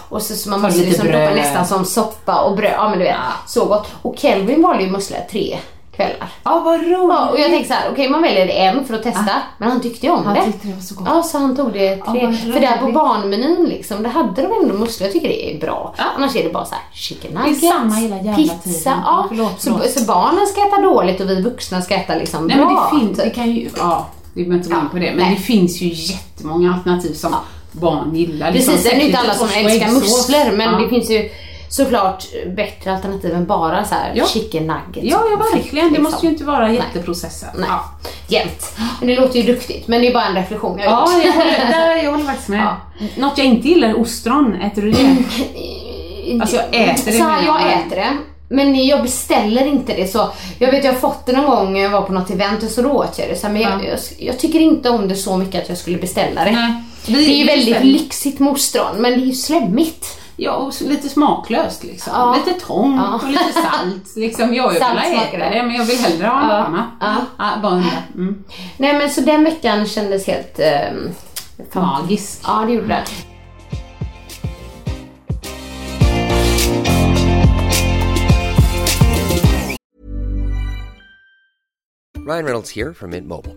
Och så, så man måste liksom doppa nästan som soppa och bröd. Ja men du vet, Ja. så gott. Och Kelvin valde ju musslor tre kvällar. Ja, vad roligt. Ja, och jag tänkte så här, okej man väljer en för att testa, men han tyckte ju om Han det. tyckte det var så gott. Ja, så han tog det tre. för där på barnmenyn liksom, där hade de ändå musslor. Jag tycker det är bra. Ja. Annars är det bara så här chicken är nuggets, samma hela jävla pizza. tiden. Ja. Ja, förlåt, så, förlåt. så barnen ska äta dåligt och vi vuxna ska äta liksom Nej, bra. men det finns, det typ. kan ju, ja, vi behöver inte gå in på det, men Nej. det finns ju jättemånga alternativ som barn gillar. Liksom Precis, det är inte alla som älskar musslor men ja. det finns ju såklart bättre alternativ än bara så här Ja. chicken nuggets. Ja, ja verkligen. Det måste ju inte vara jätteprocessat. Nej, Ja. jämt. Men det låter ju duktigt, men det är bara en reflektion jag Ja, jag håller, jag håller faktiskt med. Ja. Något jag inte gillar är ostron. Äter du det? Alltså, jag äter det Så här, jag äter det. Men jag beställer inte det så. Jag vet jag har fått det någon gång jag var på något event och så åt jag det. Så här, men jag, Ja. jag, jag tycker inte om det så mycket att jag skulle beställa det. Nej. Det är ju väldigt lyxigt med ostron men det är ju slemmigt. Ja, och så lite smaklöst liksom. Ja. Lite tång Ja. och lite salt. Liksom. Jag vill Salt äta det. men jag vill hellre ha något Ja. annat. Ja. Ja, bara. Mm. Nej men så den veckan kändes helt... ehm, Magisk. Ja det gjorde det. Ryan Reynolds here from Mint Mobile.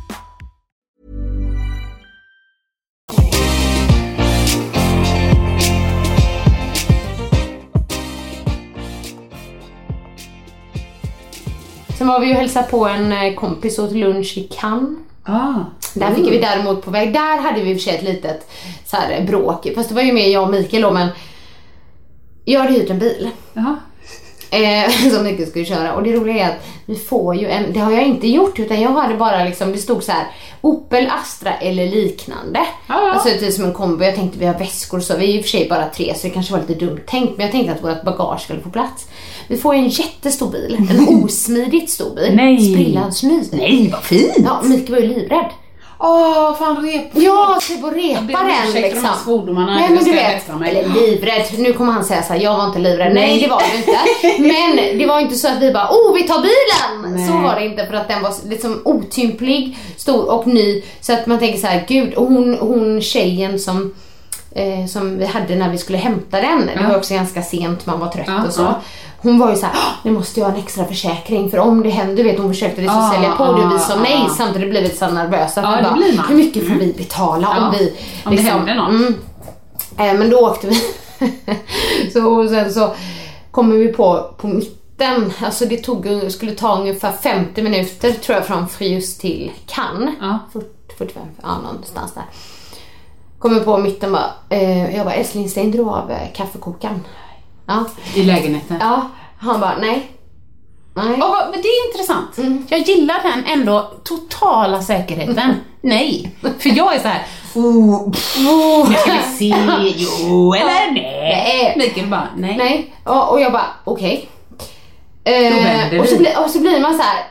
Sen var vi ju och hälsade på en eh, kompis och åt lunch i Cannes. Ah. Där fick vi däremot på väg, där hade vi i och för sig ett litet så här, bråk. Fast det var ju mer jag och Mikael då men jag hade hyrt en bil. Jaha. Eh, som Mikael skulle köra. Och det roliga är att vi får ju en, det har jag inte gjort utan jag hade bara liksom, det stod så här Opel Astra eller liknande. Ja, ja. Alltså typ som en kombo. Jag tänkte vi har väskor så, vi är i och för sig bara tre så det kanske var lite dumt tänkt. Men jag tänkte att vårt bagage skulle få plats. Vi får ju en jättestor bil, en osmidigt stor bil. Nej. Sprillans ny. Nej, vad fint! Ja, Mikael var ju livrädd. Åh, fan rep. Ja, typ och repa den de liksom. svordomarna, Nej men du jag vet, eller livrädd. Nu kommer han säga så här, jag var inte livrädd. Nej, Nej. det var du inte. Men det var inte så att vi bara, oh vi tar bilen! Nej. Så var det inte för att den var liksom otymplig, stor och ny. Så att man tänker så här, gud, och hon, hon tjejen som eh, som vi hade när vi skulle hämta den. Det var också ganska sent, man var trött Ja, och så. ja. Hon var ju så här, "Åh, nu måste jag ha en extra försäkring för om det händer, du vet hon försökte liksom Ah, sälja på det och vi sa ah, nej ah. samtidigt blev vi så nervösa. det bara, blir man. Hur mycket får vi betala om Ja, vi om det händer något. Mm, Eh, men då åkte vi. så, och sen så kommer vi på, på mitten. Alltså det tog, skulle ta ungefär 50 minuter tror jag från Frius till Cannes. Ja. 40, 45, ja någonstans där. Kommer på mitten bara, eh, jag bara älskling stängde du av eh, kaffekokaren? Ja. I lägenheten. ja. Han bara nej. Nej. Och, men det är intressant. Jag gillar den ändå totala säkerheten. Nej. För jag är så här. Oh, pff, nu ska vi se, jo eller nej. Nej. Mikael bara, nej. Nej, och, och jag bara okej. vänder Eh, och, så blir, och så blir man så här.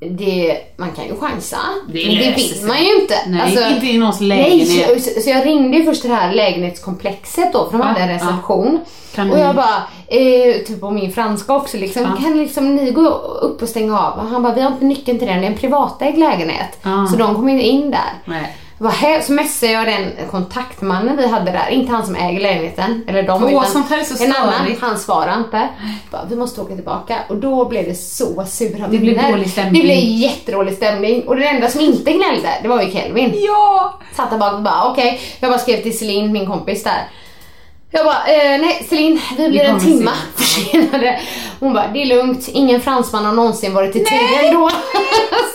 Det, man kan ju chansa. Det men det vill man ju inte. Alltså, Nej, inte i någons Nej, lägenhet. så, så jag ringde ju först det här lägenhetskomplexet då, för de hade en reception. Kan och jag bara, eh, typ på min franska också liksom, Ja. kan liksom ni gå upp och stänga av? Och han bara, vi har inte nyckeln till den, det är en privatägd lägenhet. Så de kommer inte in där. Nej. Vad Så messade jag den kontaktmannen vi hade där, inte han som äger lägenheten, eller de, Åh, utan sånt här är så en annan. Han svarade inte. Bara, vi måste åka tillbaka. Och då blev det så sura Det blev dålig stämning. Det blev jättedålig stämning. Och den enda som inte gnällde, det var ju Kelvin. Ja! Satt där bak och bara okej, jag bara skrev till Celine, min kompis där. Jag bara, eh, nej Celine, vi blir en timma försenade. Hon bara, det är lugnt, ingen fransman har någonsin varit i tid ändå.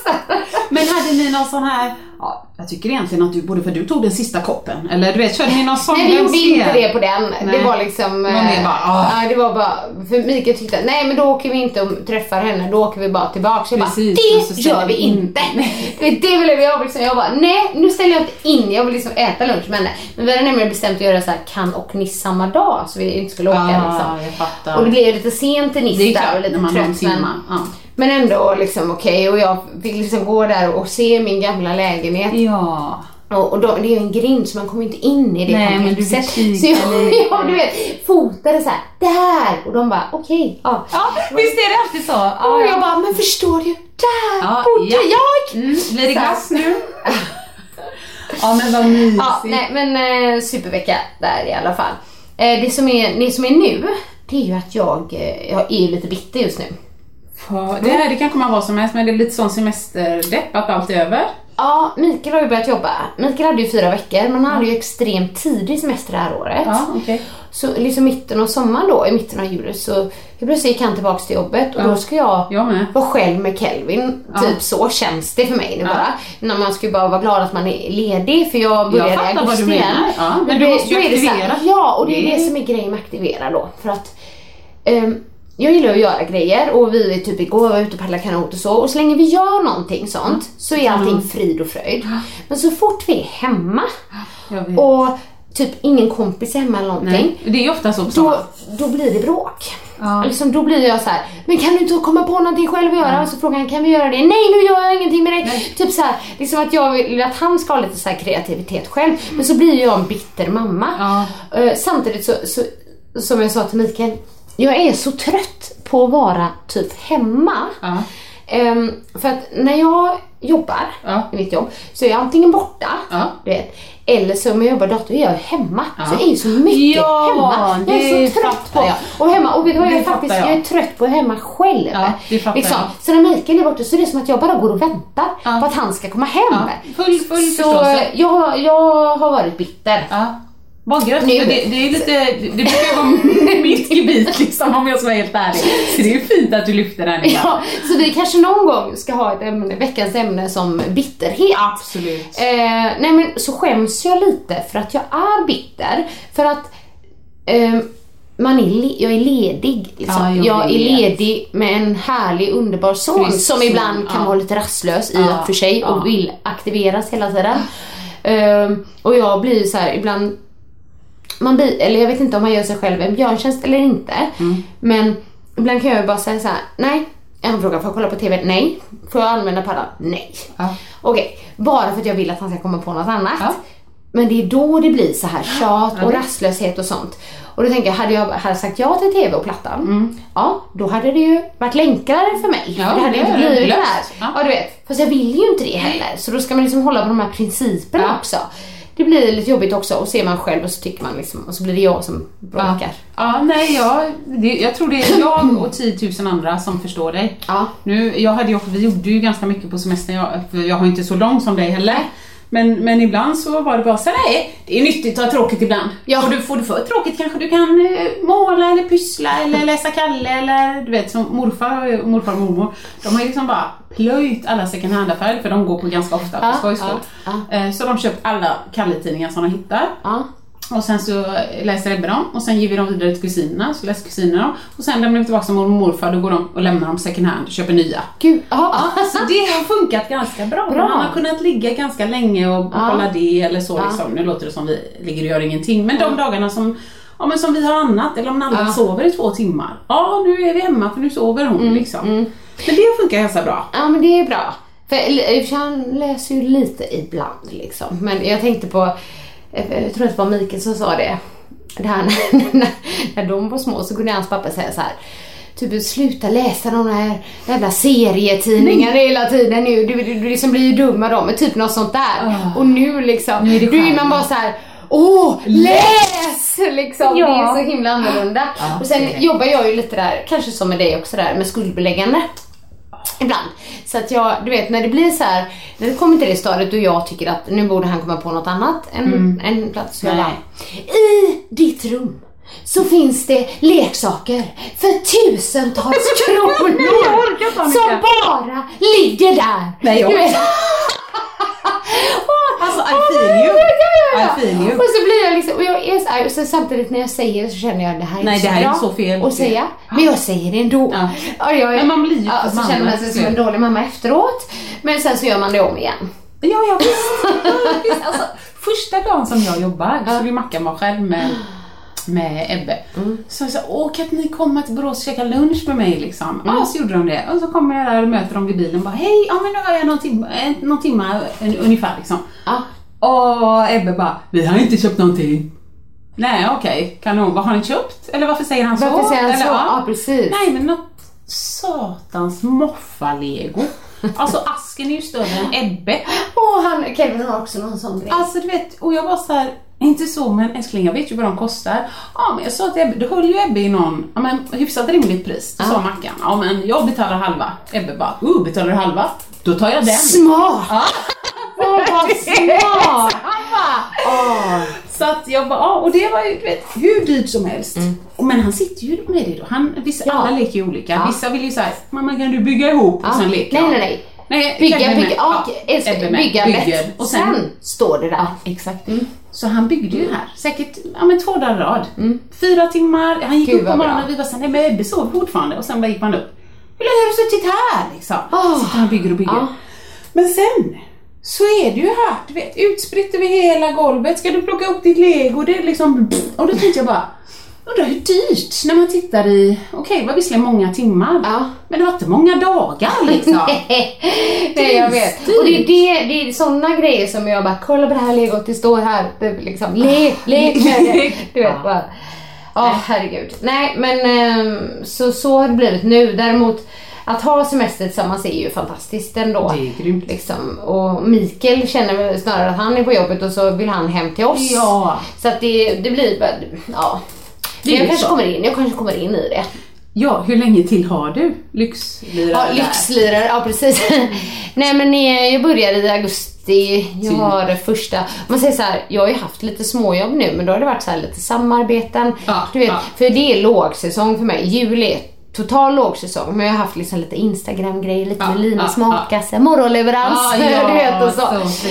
Men hade ni någon sån här, ja, jag tycker egentligen att du borde, för du tog den sista koppen. Eller du vet, körde ni någon sån Nej vi gjorde inte det på den. Nej. Det var liksom... Mer eh, bara, ja, det var bara, för Mikael tyckte nej men då åker vi inte och träffar henne, då åker vi bara tillbaka. Jag bara, Precis, så det gör vi vi in. inte. Det ville jag liksom, jag bara, nej nu ställer jag inte in, jag vill liksom äta lunch med henne. Men vi hade nämligen bestämt att göra så här kan och Niss samma dag, så vi inte skulle åka Ah, liksom. jag. Och det blev lite sent till Niss där och lite trött men. Ja. Men ändå liksom okej och jag fick liksom gå där och se min gamla lägenhet. Ja. Och, då, det är ju en grind så man kommer inte in i det Nej, men du komplexet. Så jag, jag du vet, fotade så här, där! Och de bara, okej, ja. Ja, visst är det alltid så? Ja, Och ja. jag bara, men förstår du? Där Ja, bodde ja. jag! Mm, blir det glass nu? ja men vad mysigt. Ja, nej men eh, supervecka där i alla fall. Eh, det, som är, det som är nu, det är ju att jag, eh, jag är lite bitter just nu. Det här det kan komma vad som helst men det är lite sån semesterdepp att allt är över. Ja, Mikael har ju börjat jobba. Mikael hade ju fyra veckor, men han hade ju extremt tidig semester det här året. Ja, okej. Så liksom mitten av sommaren då, i mitten av juli, så plötsligt gick han tillbaks till jobbet och Ja. då ska jag, Jag vara själv med Kelvin. Ja. Typ så känns det för mig nu bara. När man ska ju bara vara glad att man är ledig för jag började i augusti igen. Ja, men du måste ju så här- aktivera. Ja, och det är Det- det som är grejen med aktivera då. För att ehm, jag gillar att göra grejer och vi typ igår var ute och paddlade kanot och så och så länge vi gör någonting sånt så är allting frid och fröjd. Men så fort vi är hemma och typ ingen kompis är hemma eller någonting. Nej, det är ju ofta så Då, då blir det bråk. Ja. Liksom, då blir jag så här, men kan du inte komma på någonting själv att göra? Och så frågar han, kan vi göra det? Nej, nu gör jag ingenting med det. Typ så här, liksom att jag vill att han ska ha lite så kreativitet själv. Men så blir jag en bitter mamma. Ja. Eh, samtidigt så, så, som jag sa till Mikael, jag är så trött på att vara typ hemma. Ja. Ehm, för att när jag jobbar Ja. i mitt jobb så är jag antingen borta, Ja. du vet, eller så om jag jobbar dator är jag hemma. Ja. Så jag är ju så mycket Ja, hemma. Jag är så trött på jag. och hemma. Och vet du vad, jag är faktiskt jag. jag. är trött på att hemma själv. Ja, jag. Så när Mikael är borta så är det som att jag bara går och väntar på att han ska komma hem. Full- full så förståelse. jag, jag har varit bitter. Vad gött. Det, det är lite, det brukar vara mitt gebit liksom om jag ska vara helt ärlig. Så det är fint att du lyfter den ibland. Ja, så vi kanske någon gång ska ha ett ämne, veckans ämne som bitterhet. Absolut. Eh, nej men så skäms jag lite för att jag är bitter. För att eh, man är jag är ledig. Liksom. Ja, jag är ledig med en härlig underbar son Precis, som ibland kan ja. vara lite rastlös i Ja, och för sig och vill aktiveras hela tiden. Eh, och jag blir så här ibland man blir, eller jag vet inte om man gör sig själv en björntjänst eller inte. Mm. Men ibland kan jag bara säga så här: nej. En fråga, får jag kolla på TV? Nej. Får jag använda paddan? Nej. Ja. Okej, bara för att jag vill att han ska komma på något annat. Ja. Men det är då det blir så här tjat Ja, och det- rastlöshet och sånt. Och då tänker jag, hade jag hade sagt ja till TV och plattan, Mm. ja då hade det ju varit enklare för mig. Ja, det hade det inte blivit det här. Ja. Ja. du vet. Fast jag vill ju inte det heller. Så då ska man liksom hålla på de här principerna Ja. också. Det blir lite jobbigt också och ser man själv och så tycker man liksom, och så blir det jag som bråkar. Ja. ja, nej, jag, det, jag tror det är jag och 10 000 andra som förstår dig. Ja. Nu, jag hade ju, vi gjorde ju ganska mycket på semestern, jag, jag har inte så lång som dig heller. Men, men ibland så var det bara så nej, det är nyttigt att ha tråkigt ibland. Ja. Får, du, får du för tråkigt kanske du kan eh, måla eller pyssla eller läsa Kalle eller du vet som morfar och morfar och mormor. De har ju liksom bara plöjt alla second hand-affärer för de går på ganska ofta på Ja, skojs skull. ja, Eh, Så de köpt alla Kalle-tidningar som de hittar. Ja. Och sen så läser Ebbe dem och sen ger vi dem vidare till kusinerna, så läser kusinerna dem. Och sen lämnar vi tillbaka till mormor och morfar, då går de och lämnar dem second hand och köper nya. Gud, ja. Ja, så det har funkat ganska bra. Bra. Man har kunnat ligga ganska länge och Ja. kolla det eller så. Ja. Liksom. Nu låter det som vi ligger och gör ingenting. Men de dagarna som, ja, men som vi har annat, eller om Nalla Ja. sover i två timmar. Ja, nu är vi hemma för nu sover hon. Mm, Liksom. Men det funkar ganska bra. Ja men det är bra. För han läser ju lite ibland liksom. Men jag tänkte på, jag tror att det var Mikael som sa det. det här, när, när de var små så kunde hans pappa säga så här. Typ sluta läsa de här jävla serietidningarna hela tiden nu. Du, du, du liksom blir ju dum av dem. Typ något sånt där. Och nu liksom, Nu är då är man bara så här. Åh, läs! Liksom. Ja. Det är så himla annorlunda. Ja, och sen det. jobbar jag ju lite där, kanske som med dig också där, med skuldbeläggande. Ibland. Så att jag, du vet när det blir så här, när det kommer till det stadiet då jag tycker att nu borde han komma på något annat än en plats. Så jag Nej. bara, I ditt rum så finns det leksaker för tusentals kronor Annika. som bara ligger där. Nej, jag. Alltså, I feel you. Ja, ja, ja. I feel you. Och så blir jag liksom, och jag är så här, och så samtidigt när jag säger det så känner jag det här är Nej, inte det här är bra så fel. att säga. Men jag säger det ändå. Ja. Ja, jag, Men man blir ju ja, så känner man sig som en dålig mamma efteråt. Men sen så gör man det om igen. Ja, ja visst. Ja, visst. Alltså, första dagen som jag jobbar så skulle Mackan vara själv med, med Ebbe. Så jag sa, åh kan inte ni komma till Borås och käka lunch med mig liksom? Ja, så gjorde de det. Och så kommer jag där och möter dem vid bilen och bara, hej, ja men nu har jag någon timme, eh, någon timme eh, ungefär liksom. Ja. Och Ebbe bara, vi har inte köpt någonting. Nej okej, kanon. Vad har ni köpt? Eller varför säger han så? Varför säger han Eller, så? Ja, precis. Nej men något satans moffa-lego. Alltså asken är ju större än Ebbe. Och han, Kevin har också någon sån grej. Alltså du vet, och jag var så här, inte så men älskling jag vet ju vad de kostar. Ja men jag sa till Ebbe, då höll ju Ebbe i någon, ja men hyfsat rimligt pris. Då sa Mackan, ja men jag betalar halva. Ebbe bara, uh betalar du halva? Då tar jag den. Smart! Ja. Åh, vad smart! Åh. Så att jag bara, ja och det var ju du vet, hur dyrt som helst. Och Men han sitter ju med det då. Han, vissa, Mm. Ja. Alla leker ju olika. Ja. Vissa vill ju säga, mamma kan du bygga ihop? Och sen leker nej, nej, nej. Nej, Bygga, Kevin bygga, med. ja, Ja, älskar- Ebbe med. bygga lätt. Bygger. Och sen, sen står det där. Ja, exakt. Så han byggde ju här, säkert ja, men två dagar i rad. Fyra timmar, han gick Mm. Gud, upp på morgonen och vi var såhär, nej men Ebbe sover fortfarande. Och sen bara gick man upp. Hur länge har du suttit här liksom? Åh. Sitter han bygger och bygger. Ja. Men sen så är det ju här, du vet, utspritt över hela golvet. Ska du plocka upp ditt lego? Det är liksom... Och då tänkte jag bara, undrar hur dyrt när man tittar i, okej det var visserligen många timmar. Ja. Men det var inte många dagar liksom. Nej jag vet. Och det är, det, det är såna grejer som jag bara, kolla på det här legot, det står här. Det, liksom, lek, lek med det. Du vet bara. Ja, herregud. Nej, men ehm, så, så har det blivit nu. Däremot att ha semester tillsammans är ju fantastiskt ändå. Det är grymt. Liksom. Och Mikael känner snarare att han är på jobbet och så vill han hem till oss. Ja. Så att det, det blir bara, ja. Jag kanske så. kommer in, jag kanske kommer in i det. Ja, hur länge till har du lyxlirare Ja, lyxlirare, ja precis. Nej men eh, jag började i augusti, jag har första, man säger så här, jag har ju haft lite småjobb nu men då har det varit så här lite samarbeten. Ja, du vet, ja. för det är lågsäsong för mig. Juli är total lågsäsong men jag har haft liksom lite Instagram-grejer, lite Ja, med Linas ja, matkasse, morgonleverans, Ja, ja, du vet och så. så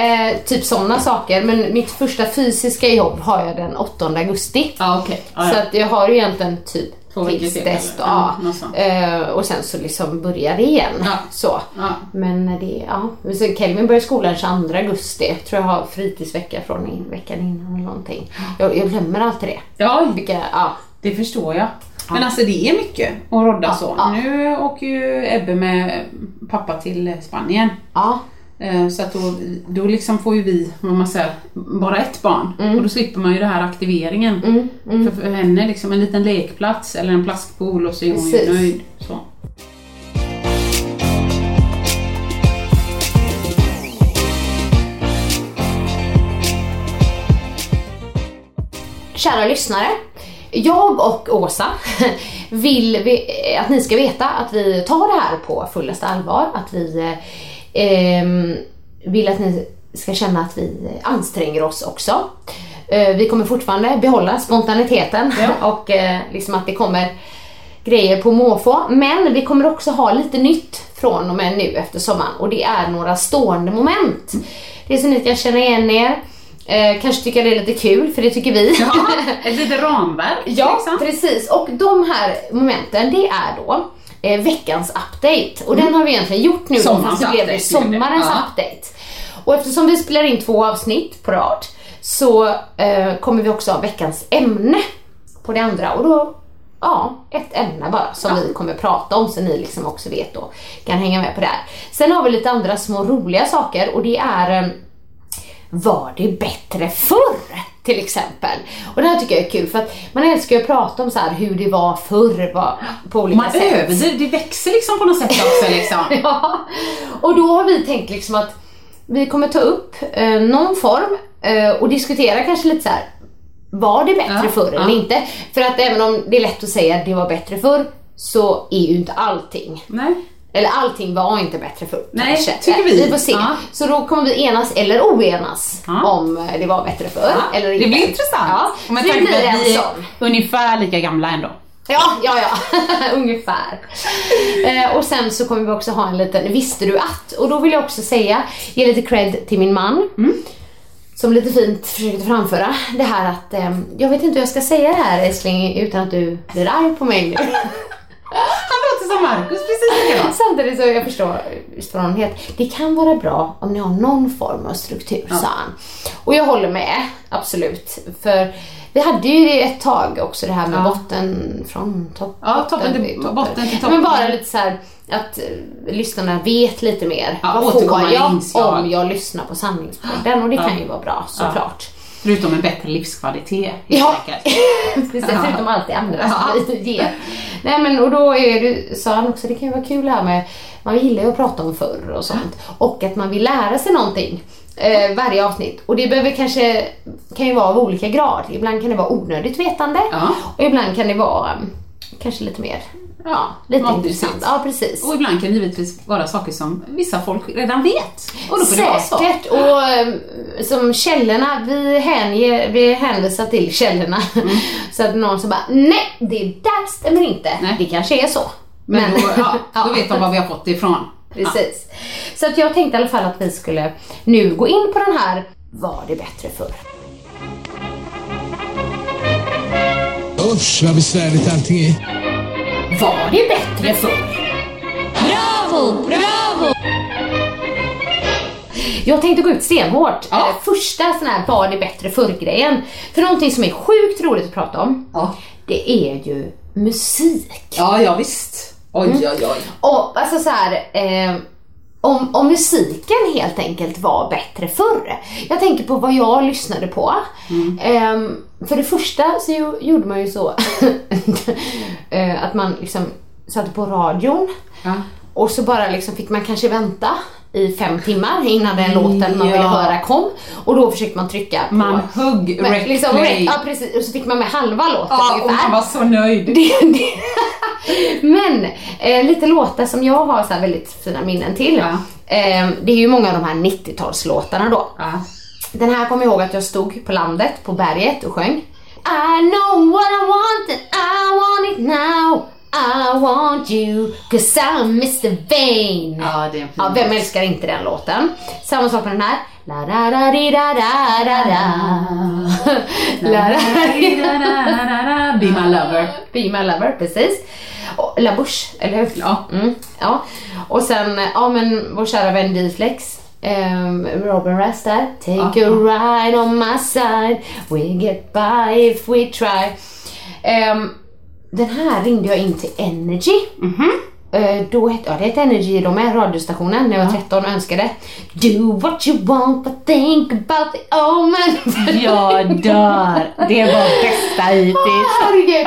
eh, typ sådana saker. Men mitt första fysiska jobb har jag den 8 augusti. Ja, okej. Ja, Så ja. att jag har ju egentligen typ tills dess. då, Ja. sånt. Eh, och sen så liksom börjar det igen. Ja. Så. Ja. Men det, ja. Så Kelvin börjar skolan 22 augusti. Jag tror jag har fritidsvecka från veckan innan eller någonting. Jag, jag glömmer alltid det. Ja, Vilka, ja. det förstår jag. Men alltså det är mycket att rodda så. Nu åker ju Ebbe med pappa till Spanien. Eh, Så att då, då liksom får ju vi, vad man säger, bara ett barn. Mm. Och då slipper man ju den här aktiveringen. För, för henne liksom en liten lekplats eller en plaskpool och så är hon ju Precis. nöjd. Så. Kära lyssnare. Jag och Åsa vill vi, att ni ska veta att vi tar det här på fullaste allvar. Att vi eh, vill att ni ska känna att vi anstränger oss också. Eh, vi kommer fortfarande behålla spontaniteten och eh, liksom att det kommer grejer på måfå. Men vi kommer också ha lite nytt från och med nu efter sommaren och det är några stående moment. Det är så ni kan känna igen er Eh, kanske tycker det är lite kul, för det tycker vi. Ja, ett litet ramverk. Ja, liksom. precis. Och de här momenten, det är då eh, veckans update. Och den har vi egentligen gjort nu. då, så blev det update, blev det. sommarens Ja. update. Och eftersom vi spelar in två avsnitt på rad så eh, kommer vi också ha veckans ämne på det andra. Och då, ja, ett ämne bara som vi kommer prata om så ni liksom också vet och kan hänga med på det här. Sen har vi lite andra små roliga saker och det är eh, var det bättre förr? Till exempel. Och det här tycker jag är kul för att man älskar ju att prata om så här hur det var förr var, på olika Man sätt. överdriver, det växer liksom på något sätt också liksom. Ja, och då har vi tänkt liksom att vi kommer ta upp eh, någon form eh, och diskutera kanske lite så här. Var det bättre Ja, förr ja. eller inte? För att även om det är lätt att säga att det var bättre förr så är ju inte allting. Nej. Eller allting var inte bättre förr Nej, kanske. tycker vi. Vi får se. Ja. Så då kommer vi enas eller oenas Ja. om eh, det var bättre förr Ja, eller det inte. blir intressant. Ja, Och med det tanke på att vi är ungefär lika gamla ändå. Ja, ja, ja. Ungefär. Eh, och sen så kommer vi också ha en liten Visste du att? Och då vill jag också säga, ge lite cred till min man. Som lite fint försökte framföra det här att, eh, jag vet inte hur jag ska säga det här älskling utan att du blir arg på mig nu. Han låter som Marcus precis likadant. Samtidigt så jag förstår, förstår vad han heter. Det kan vara bra om ni har någon form av struktur, sa han. Och jag håller med, absolut. För vi hade ju ett tag också det här med Ja. botten från topp, Ja, toppen till- botten till toppen. Men bara lite så här att eh, lyssnarna vet lite mer. Ja, Vad får jag inslag. om jag lyssnar på sanningspodden? Och det kan ju vara bra såklart. Förutom en bättre livskvalitet helt Ja. enkelt. Precis, Ja. förutom allt det andra Ja. som vi ger. Nej men och då är det, sa han också, det kan ju vara kul här med, man gillar ju att prata om förr och sånt. Och att man vill lära sig någonting. Eh, varje avsnitt. Och det behöver kanske, kan ju vara av olika grad. Ibland kan det vara onödigt vetande. Ja. Och ibland kan det vara um, kanske lite mer, ja, lite intressant. Ja precis. Och ibland kan det givetvis vara saker som vissa folk redan vet. Och då får det vara så. Säkert. Och um, som källorna, vi, hänger, vi hänvisar till källorna. Så att någon som bara, nej det där stämmer inte. Nej. Det kanske är så. Men, då, ja, Ja. då vet de var vi har fått det ifrån. Precis. Så att jag tänkte i alla fall att vi skulle nu gå in på den här, var det bättre förr? Usch vad besvärligt allting är. Var det bättre förr? Bravo, bravo! Jag tänkte gå ut stenhårt. Ja. Första sån här var det bättre förr-grejen. För någonting som är sjukt roligt att prata om, Ja. det är ju musik. Ja, ja visst. Oj, oj, oj. Och alltså så här, eh, om, om musiken helt enkelt var bättre förr. Jag tänker på vad jag lyssnade på. Eh, för det första så ju, gjorde man ju så eh, att man liksom satte på radion Ja. och så bara liksom fick man kanske vänta i fem timmar innan den låten man ville höra kom. Och då försökte man trycka på... Man hugg Men rec liksom. Ja precis, och så fick man med halva låten Ja, och ungefär. man var så nöjd. Det, det. Men eh, lite låtar som jag har så väldigt fina minnen till. Ja. Eh, det är ju många av de här 90-talslåtarna då. Ja. Den här kommer jag ihåg att jag stod på landet, på berget och sjöng. I know what I want and I want it now. I want you cause I'm Mr Vain. Ja, det är en fin Ja, vem älskar inte den låten? Samma sak med den här. La da da di da da da da. La da da di da Be my lover. Be my lover, precis. Och La Bouche, eller hur? Ja. Mm, ja. Och sen, ja men vår kära vän D-Flex. Um, Robin Rest där. Take a ride on my side. We get by if we try. Ehm, den här ringde jag in till Energy. Eh, då hette, ja det hette Energy de är radiostationen när jag var 13 och önskade Do what you want but think about the omen. Jag dör. Det var bästa hittills. Herregud.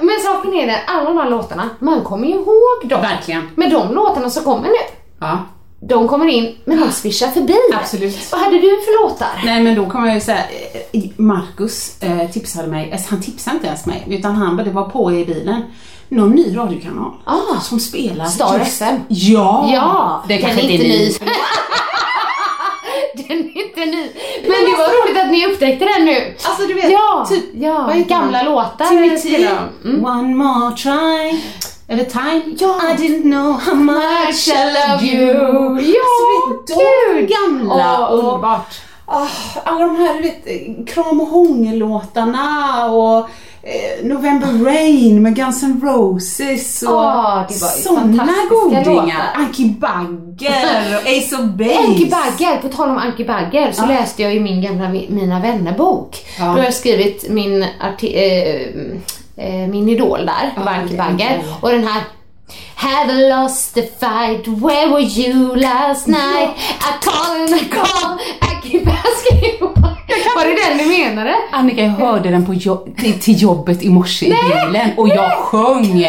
Men saken är den, alla de här låtarna, man kommer ju ihåg dem. Verkligen. Men de låtarna som kommer nu, Ja. De kommer in, men de svischar förbi. Absolut. Vad hade du för låtar? Nej men då kommer jag ju säga, eh, Marcus eh, tipsade mig, alltså, han tipsade inte ens mig, utan han bara, det var på i bilen, någon ny radiokanal Ah. som spelar Star just- FM. Ja! Ja, det den kanske är inte är ny. den är inte ny. Men det var roligt att ni upptäckte den nu. Alltså du vet, Ja, typ, ja gamla låtar. Timmy spelar T. de. Mm. One more try. Eller time. Ja. I didn't know how much I love you. Ja, alltså, vet, de gud. gamla. Och, underbart. ah, alla de här vet, Kram och hångel-låtarna och eh, November Rain med Guns N' Roses och Ah, var ju sådana godingar. Anki Bagger och Ace of Base. Anki Bagger, på tal om Anki Bagger så läste jag i min gamla Mi- Mina vänner-bok. Ja. Då har jag skrivit min, arti- eh, eh, min idol där, Ja, det är Bagger. Anki. Och den här Have lost the fight, where were you last night? I call and I call, Anki Bagger. Var det den du menade? Annika, jag hörde den på jo- till, jobbet i morse i bilen och jag sjöng.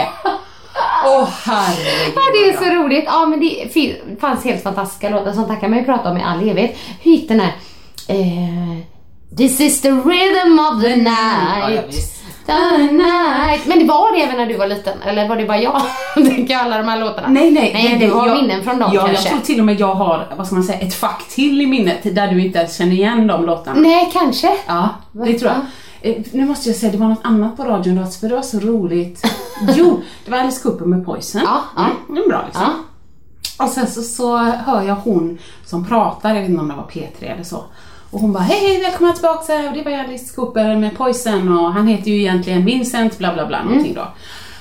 Åh herregud. Ja, det är så roligt. Ja, men det fanns helt fantastiska låtar. Sånt här kan man ju prata om i all evighet. Hur gick den här? Eh, This is the rhythm of the Ja, ja, night. visst. the night. Men det var det även när du var liten? Eller var det bara jag? Tänker jag alla de här låtarna. Nej, nej. Nej, du har jag, minnen från dem ja, kanske. Jag tror till och med jag har, vad ska man säga, ett fack till i minnet där du inte ens känner igen de låtarna. Nej, kanske. Ja, det tror jag. Eh, Nu måste jag säga, det var något annat på radion då, för det var så roligt. jo, det var Alice Cooper med Poison. Ja, ja. Mm, det är bra liksom. Och sen så, så hör jag hon som pratar, jag vet inte om det var P3 eller så. Och hon bara, hej hej välkomna tillbaka, och det var Alice Cooper med Poison och han heter ju egentligen Vincent, bla bla bla, någonting då.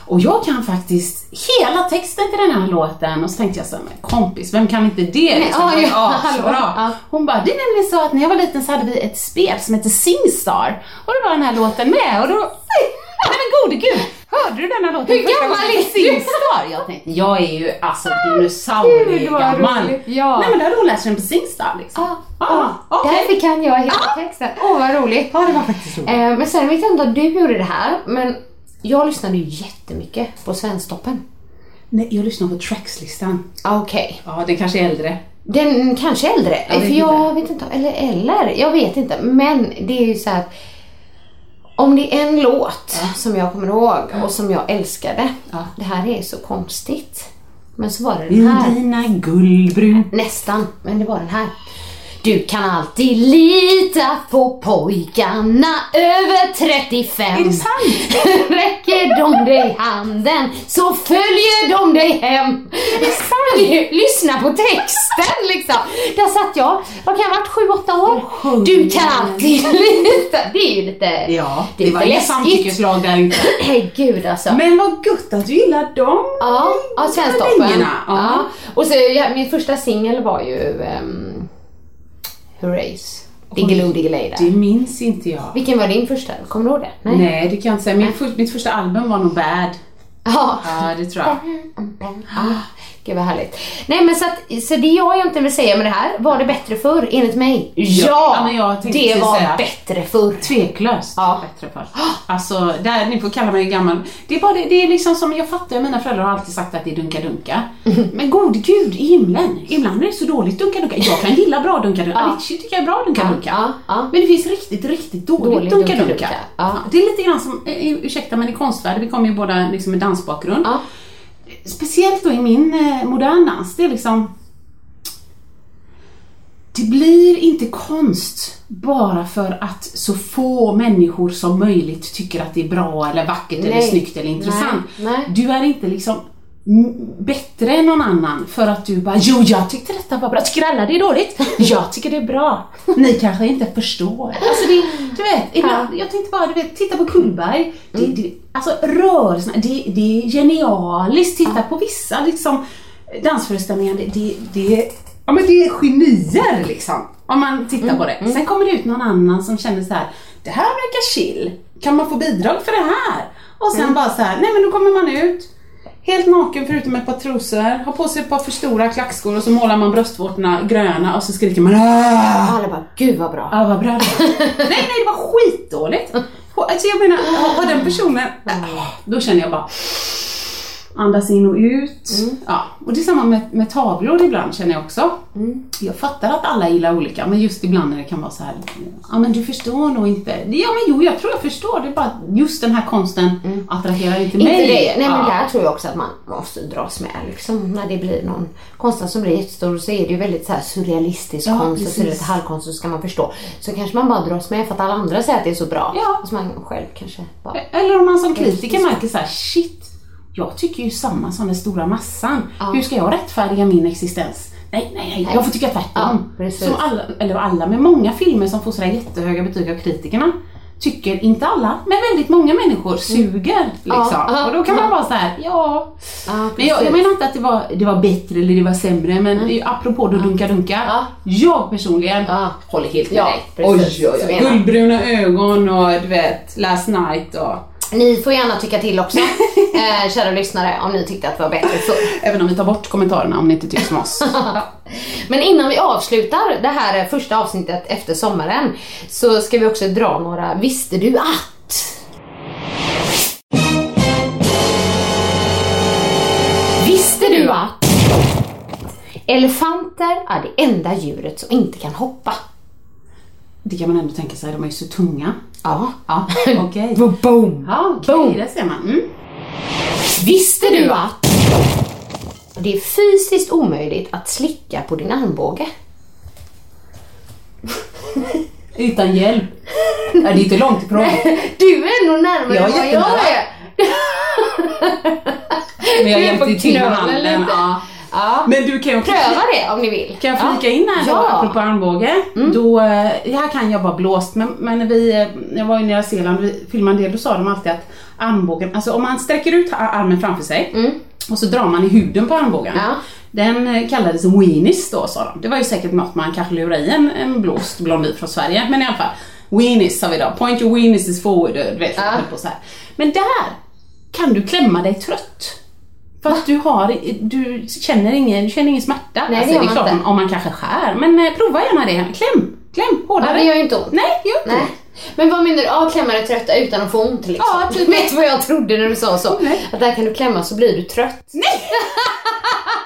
Och jag kan faktiskt hela texten till den här låten och så tänkte jag så här, men kompis, vem kan inte det? Liksom, ja, ja, ja, så hallå, bra. ja. Hon bara, det är nämligen så att när jag var liten så hade vi ett spel som hette Singstar och då var den här låten med och då, nej men gode gud, hörde du den här låten Hur gammal är? Singstar? Jag tänkte, jag är ju alltså Gud, dinosaurie vad gammal. roligt, ja. Nej men då hade hon läst den på Singstar liksom. Ja, Ah, ja. okej. Därför kan jag hela texten. Åh, vad roligt. Ja, det var faktiskt roligt. Eh, men sen vet jag inte om du gjorde det här, men jag lyssnade ju jättemycket på Svensktoppen. Nej, jag lyssnar på Trackslistan. Ah, Okej. Ja, den kanske är äldre. Den kanske är äldre, Jag för jag vet inte, eller, eller, jag vet inte. Men det är ju så här att om det är en låt som jag kommer ihåg och som jag älskade. Ja. Det här är så konstigt. Men så var det den här. dina guldbrun. Nästan, men det var den här. Du kan alltid lita på pojkarna över 35. Är det sant? Räcker de dig handen så följer de dig hem. Lyssna på texten liksom. Där satt jag, vad kan jag ha varit, sju, åtta år? sjöng Du kan alltid lita. Det är ju lite, Ja, det det är var inget samtyckeslag där inte. Nej gud alltså. Men vad gött att du gillar dem. Ja, ja Svensktoppen. Ja. ja. Och så, ja, min första singel var ju um, Hurrays. Diggiloo Diggiley Det där. minns inte jag. Vilken var din första? Kommer du ihåg det? Nej, det kan jag inte säga. Min för, mitt första album var nog Bad. Ja. Ja, det tror jag. Gud vad härligt. Nej men så, att, så det jag egentligen vill säga med det här, var det bättre förr enligt mig? Ja! Ja, tänkte det var säga. bättre förr. Tveklöst Ja. bättre för. Alltså, där, ni får kalla mig gammal. Det är, bara det, det är liksom som, jag fattar, mina föräldrar har alltid sagt att det är dunka-dunka. Men gode gud i himlen, ibland är det så dåligt dunka-dunka. Jag kan gilla bra dunka-dunka. Ja. Avicii tycker jag är bra dunka-dunka. Ja, ja. Men det finns riktigt, riktigt dåligt, Dåligt dunka-dunka. Ja. Det är lite grann som, eh, ursäkta men i konstvärlden, vi kommer ju båda liksom med dansbakgrund. Speciellt då i min eh, moderndans, det är liksom det blir inte konst bara för att så få människor som möjligt tycker att det är bra eller vackert eller Nej. snyggt eller intressant. Nej, nej. Du är inte liksom bättre än någon annan för att du bara Jo, jag tyckte detta var bra. Tycker alla det är dåligt? Jag tycker det är bra. Ni kanske inte förstår. Alltså det, du vet, ibland, jag tänkte bara, du vet, titta på Kullberg. Det, det, alltså rörelserna, det, det är genialiskt. Titta på vissa liksom dansföreställningar. Det, det, det, ja, men det är genier liksom. Om man tittar på det. Sen kommer det ut någon annan som känner så här. Det här verkar chill. Kan man få bidrag för det här? Och sen bara så här, nej men då kommer man ut. Helt naken förutom ett par trosor, har på sig ett par för stora klackskor och så målar man bröstvårtorna gröna och så skriker man "Ah!" Alla bara, gud vad bra. Ja, vad bra. Nej, nej, det var skitdåligt. Och, Alltså jag menar, har- har den personen... äh, Då känner jag bara... Andas in och ut. Ja, och det är samma med, med tavlor ibland känner jag också. Jag fattar att alla gillar olika, men just ibland när det kan vara så här. Ja, men du förstår nog inte. Ja, men jo, jag tror jag förstår. Det är bara just den här konsten attraherar inte mig. Inte det. Nej men Ja. där tror jag också att man måste dras med liksom. När det blir någon konstnär som blir jättestor så är det ju väldigt så här surrealistisk Ja, konst och lite halvkonst så ska man förstå. Så kanske man bara dras med för att alla andra säger att det är så bra. Ja. Och så man själv kanske bara... Eller om man som kritiker märker så här, shit, jag tycker ju samma som den stora massan. Hur ska jag rättfärdiga min existens? Nej, nej, nej, jag får tycka tvärtom. Ja, som alla, eller alla, men många filmer som får sådär jättehöga betyg av kritikerna tycker, inte alla, men väldigt många människor suger. Liksom. Ja, ja, och då kan man ja. vara så här, ja. Ja, men jag, jag menar inte att det var, det var bättre eller det var sämre, men apropå då dunka dunka. Ja. Jag personligen Ja. håller helt med Ja, dig. precis. Oj, oj, oj. Guldbruna ögon och du vet, last night och... Ni får gärna tycka till också, eh, kära lyssnare, om ni tyckte att det var bättre förr. Även om vi tar bort kommentarerna om ni inte tycker som oss. Men innan vi avslutar det här första avsnittet efter sommaren så ska vi också dra några Visste du att? Visste du att elefanter är det enda djuret som inte kan hoppa? Det kan man ändå tänka sig, de är ju så tunga. Ja. Ja, okej. Boom! Ja, okej, Boom. det ser man. Mm. Visste du att det är fysiskt omöjligt att slicka på din armbåge? Utan hjälp. Ja, det är inte långt ifrån. Du är nog närmare Jag är än vad jag är. Men jag hjälpte till med handen. Ja. Ja. Men du kan ju också Pröva det om ni vill. Kan jag Ja. flika in här då, Ja. Mm. apropå armbåge? Då, eh, här kan jag bara blåst, men, men när vi, eh, jag var i Nya Zeeland och vi filmade en del, då sa de alltid att armbågen, alltså om man sträcker ut ar- armen framför sig och så drar man i huden på armbågen. Mm. Ja. Den eh, kallades weenies då sa de. Det var ju säkert något man kanske lurade i en, en blåst blondin från Sverige, men i alla fall. Weenies sa vi då, point your weenies forward, du vet, Ja. på så här. Men där kan du klämma dig trött. För att du har, du känner ingen, du känner ingen smärta. Nej, alltså, det är klart inte. om, om man kanske skär, men eh, prova gärna det. Kläm, kläm hårdare. Ja, det gör ju inte ont. Nej, det gör inte Nej. ont. Men vad menar du? Ja, klämma dig trötta utan att få ont liksom. Ja, typ. Vet du vad jag trodde när du sa så? Nej. Att där kan du klämma så blir du trött. Nej!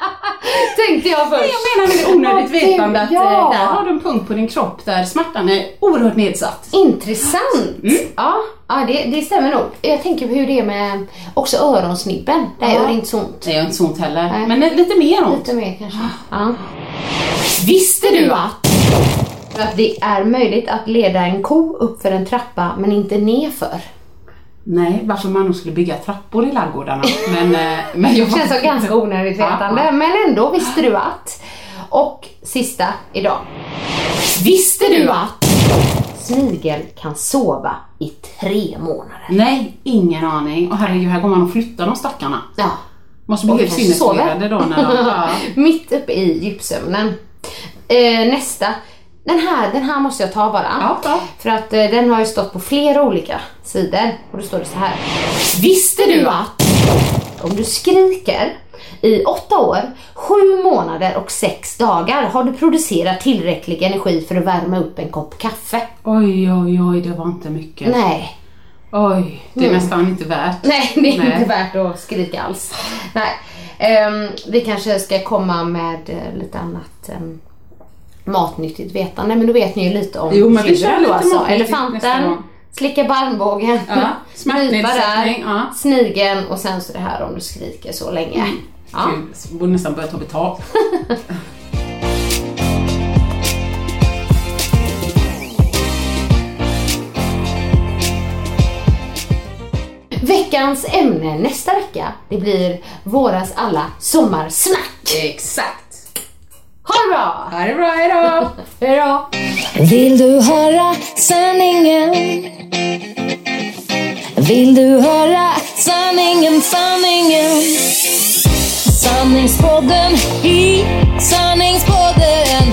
Tänkte jag först. Nej, jag menar med det onödigt Ja, vetande att ja. eh, där har du en punkt på din kropp där smärtan är oerhört nedsatt. Intressant! Mm. Ja, ja det, det stämmer nog. Jag tänker på hur det är med också öronsnibben. Där Ja. gör det inte så ont. Det gör inte så ont heller, Nej. men lite mer ont. Lite mer kanske. Ja. Visste du att, att det är möjligt att leda en ko upp för en trappa men inte nerför? Nej, varför man nog skulle bygga trappor i ladugårdarna. Men, eh, men jag känns som ganska onödigt vetande, ja. men ändå visste du att. Och sista idag. Visste du att snigel kan sova i tre månader? Nej, ingen aning. Och herregud, här går man och flyttar de stackarna. Ja. Måste bli Och helt sinnesförvirrade då när de... Ja. Mitt uppe i djupsömnen. Eh, nästa. Den här, den här måste jag ta bara. Ja. För att eh, den har ju stått på flera olika sidor. Och då står det så här. Visste du att om du skriker i åtta år, sju månader och sex dagar har du producerat tillräcklig energi för att värma upp en kopp kaffe? Oj, oj, oj, det var inte mycket. Nej, Oj, det är Mm. nästan inte värt. nej det är Nej. inte värt att skrika alls. Nej. Ehm, vi kanske ska komma med eh, lite annat um, matnyttigt vetande, men då vet ni ju lite om Jo, men lite då alltså. Elefanten, slicka på armbågen, Ja, nypa där, ja. snigeln och sen så det här om du skriker så länge. Ja. Gud, borde nästan börja ta betalt. Veckans ämne nästa vecka, det blir våras alla sommarsnack. Exakt. Ha det bra! Ha det bra, hejdå! Hejdå! Vill du höra sanningen? Vill du höra sanningen, sanningen? Sanningspodden i sanningspodden